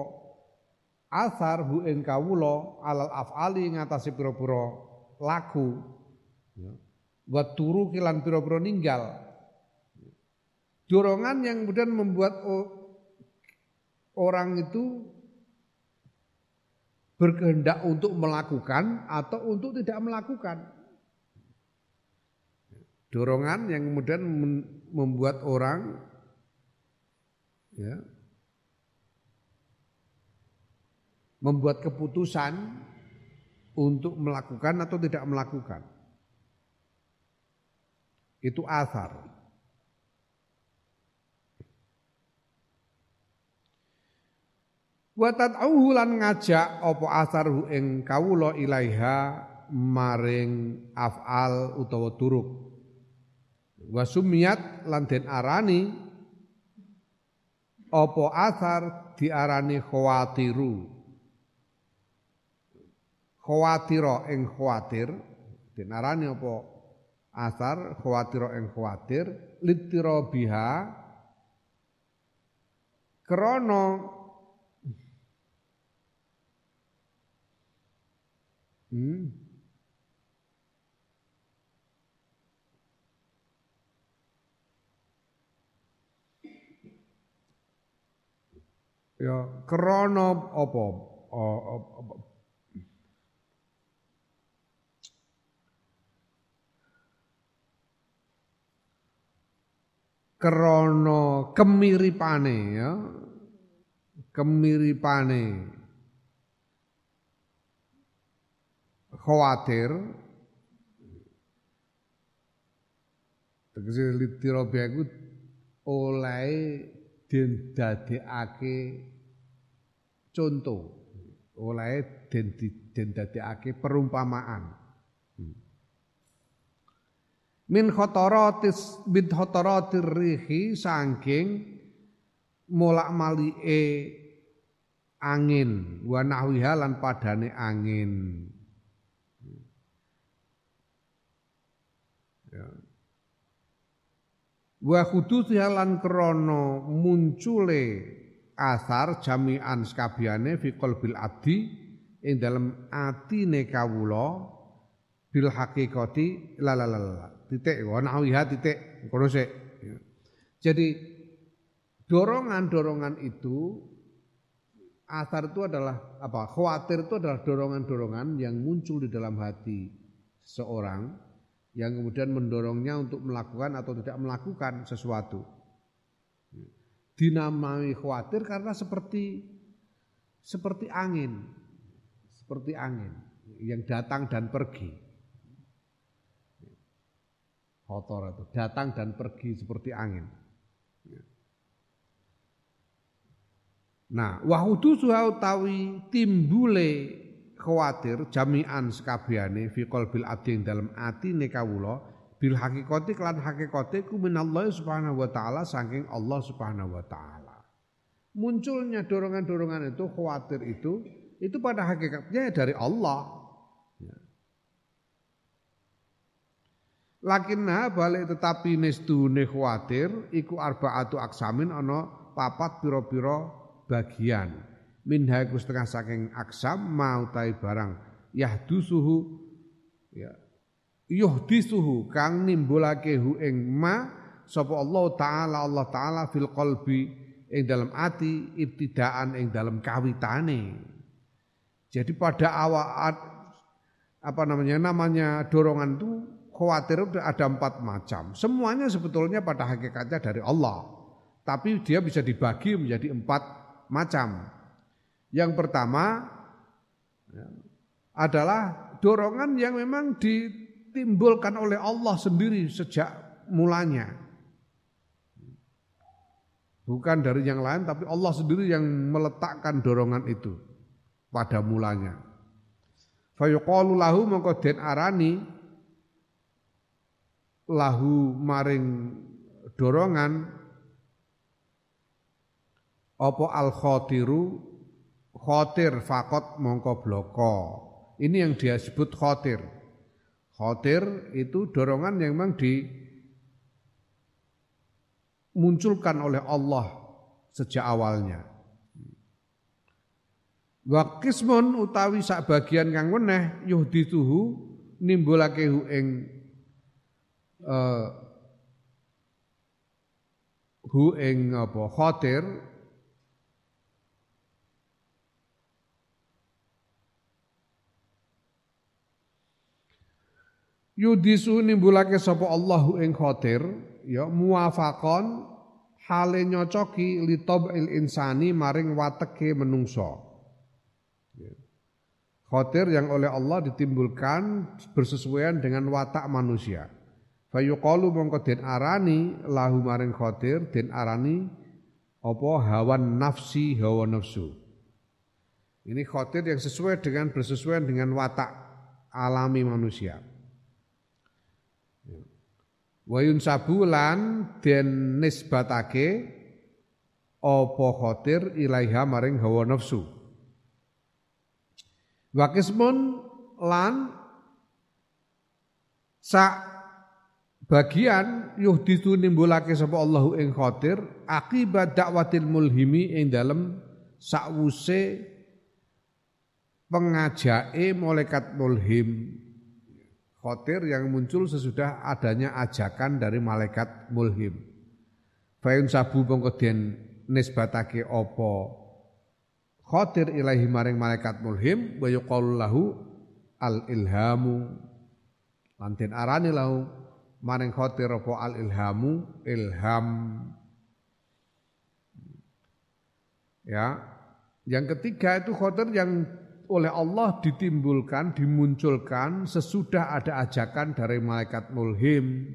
asar hu ing alal af'ali ngatasi pira-pira laku ya. turu kilan piro-piro ninggal dorongan yang kemudian membuat orang itu berkehendak untuk melakukan atau untuk tidak melakukan. Dorongan yang kemudian membuat orang ya, membuat keputusan untuk melakukan atau tidak melakukan. Itu asar. Wa tad'uhu lan ngajak apa asarhu ing kawula ilaiha maring af'al utawa turuk. Wa sumiyat lan den arani apa asar diarani khawatiru khawatira ing khawatir Den arani apa asar khawatir ing khawatir litira biha krana hmm. Ya krana apa? Krana kemiripane ya. Kemiripane khawatir. Tegese litirabi iku oleh den dadekake contoh oleh den den dadekake perumpamaan. Min khotorotis bid khotorotir rihi saking molak malike angin wa nahwiha lan padane angin wa khudusiha lan krana muncule asar jami'an skabiyane fi qalbil abdi ing dalem atine kawula bil hakikati la la la titik wa nawiha titik. Kono sik. Jadi dorongan-dorongan itu asar itu adalah apa? Khawatir itu adalah dorongan-dorongan yang muncul di dalam hati seorang yang kemudian mendorongnya untuk melakukan atau tidak melakukan sesuatu dinamai khawatir karena seperti seperti angin seperti angin yang datang dan pergi kotor itu datang dan pergi seperti angin. Nah, wahudu utawi timbule khawatir jami'an sekabiane fi qalbil abdi dalam atine kawula bil hakikati lan hakikate ku minallah subhanahu wa taala saking Allah subhanahu wa taala. Munculnya dorongan-dorongan itu khawatir itu itu pada hakikatnya dari Allah. Lakinna balik tetapi nestune khawatir iku arbaatu aksamin ana papat pira-pira bagian. Minha iku setengah saking aksam mau tai barang yahdusuhu ya yuhdisuhu kang nimbulake hu ing ma sapa Allah taala Allah taala fil qalbi ing dalam ati ibtidaan ing dalam kawitane. Jadi pada awal apa namanya namanya dorongan itu khawatir ada empat macam. Semuanya sebetulnya pada hakikatnya dari Allah. Tapi dia bisa dibagi menjadi empat macam. Yang pertama ya, adalah dorongan yang memang ditimbulkan oleh Allah sendiri sejak mulanya. Bukan dari yang lain tapi Allah sendiri yang meletakkan dorongan itu pada mulanya. Fayuqalu lahu mongko den arani lahu maring dorongan apa al khotiru khotir fakot mongko bloko. Ini yang dia sebut khotir. Khotir itu dorongan yang memang dimunculkan oleh Allah sejak awalnya. Wakismun utawi sak bagian kang weneh yuhdituhu nimbulake hu ing uh, hu ing apa? Khatir yudisu nimbulake sapa Allahu ing khatir ya muwafaqon hale nyocoki li tabil insani maring wateke menungso Khotir yang oleh Allah ditimbulkan bersesuaian dengan watak manusia. Fayuqalu mongko den arani lahu maring khotir den arani apa hawan nafsi hawa nafsu. Ini khotir yang sesuai dengan bersesuaian dengan watak alami manusia. Wayun sabulan den nisbatake apa khotir ilaiha maring hawa nafsu. Wakismun lan Sak bagian yuhdisu nimbulake sapa Allahu ing khatir akibat dakwatil mulhimi ing dalem sakwuse pengajake malaikat mulhim khotir yang muncul sesudah adanya ajakan dari malaikat mulhim. Fayun sabu mongko den nisbatake apa? Khotir ilahi maring malaikat mulhim wa yuqalu lahu al ilhamu lantin arani lahu maring khotir apa al ilhamu ilham. Ya. Yang ketiga itu khotir yang oleh Allah ditimbulkan, dimunculkan sesudah ada ajakan dari malaikat mulhim.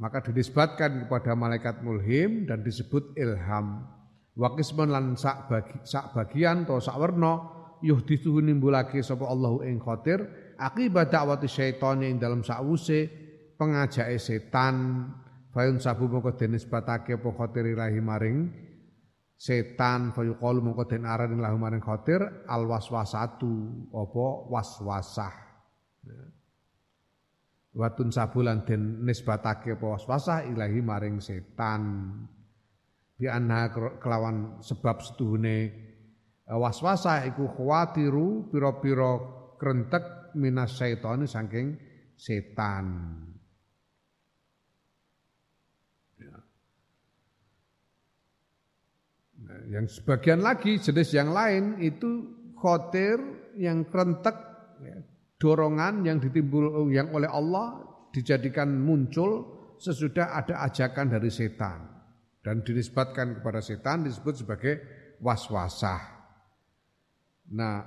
Maka dinisbatkan kepada malaikat mulhim dan disebut ilham. Wakisman lan sak, bagi, sak bagian atau sak werna yuhdithu nimbulake sapa Allahu ing khatir akibat dakwati syaitan ing dalam sakwuse pengajake setan fayun sabu mongko denisbatake apa khatir ilahi maring setan fayuqalu mongko den aran lahu maring khatir al waswasatu apa? Waswasah. Watun sabulan den nisbatake apa waswasah ilahi maring setan. Bi anha kelawan sebab setuhune eh, waswasah iku khawatiru pira-pira krentek minas syaitani saking setan yang sebagian lagi jenis yang lain itu khotir yang kerentek ya, dorongan yang ditimbul yang oleh Allah dijadikan muncul sesudah ada ajakan dari setan dan dinisbatkan kepada setan disebut sebagai waswasah. Nah,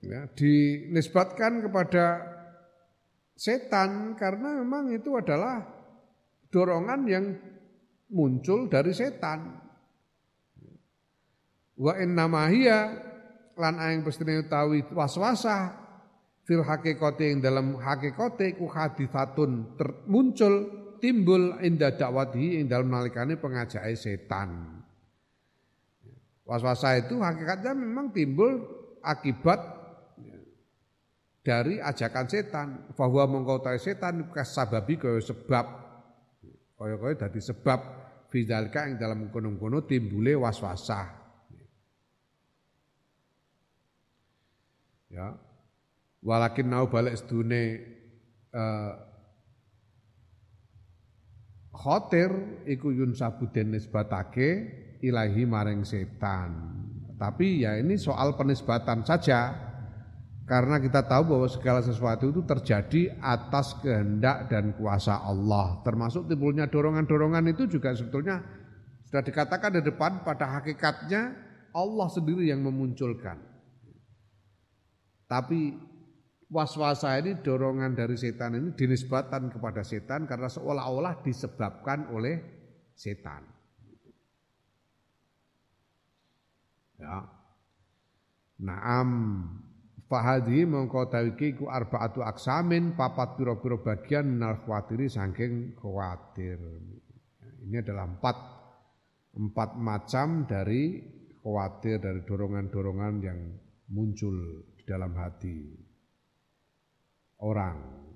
ya, dinisbatkan kepada setan karena memang itu adalah dorongan yang muncul dari setan. Wa inna mahia lan aing pestine utawi waswasah fil hakikate ing dalam hakikate ku haditsatun muncul timbul inda dakwati ing dalam nalikane pengajake setan. Waswasah itu hakikatnya memang timbul akibat dari ajakan setan. Bahwa mengkau setan kasababi sebab Kaya-kaya dadi sebab fidalka yang dalam kono-kono timbule waswasah. Ya. Walakin nau balik sedune uh, khotir iku yun sabuden nisbatake ilahi maring setan. Tapi ya ini soal penisbatan saja. Karena kita tahu bahwa segala sesuatu itu terjadi atas kehendak dan kuasa Allah. Termasuk timbulnya dorongan-dorongan itu juga sebetulnya sudah dikatakan di depan pada hakikatnya Allah sendiri yang memunculkan. Tapi waswasa ini dorongan dari setan ini dinisbatan kepada setan karena seolah-olah disebabkan oleh setan. Ya. Naam Fahadi mongko tawiki ku arbaatu aksamin papat piro-piro bagian minal khawatiri saking khawatir. Ini adalah empat empat macam dari khawatir dari dorongan-dorongan yang muncul di dalam hati orang.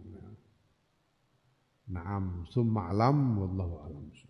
Naam summa alam wallahu alam.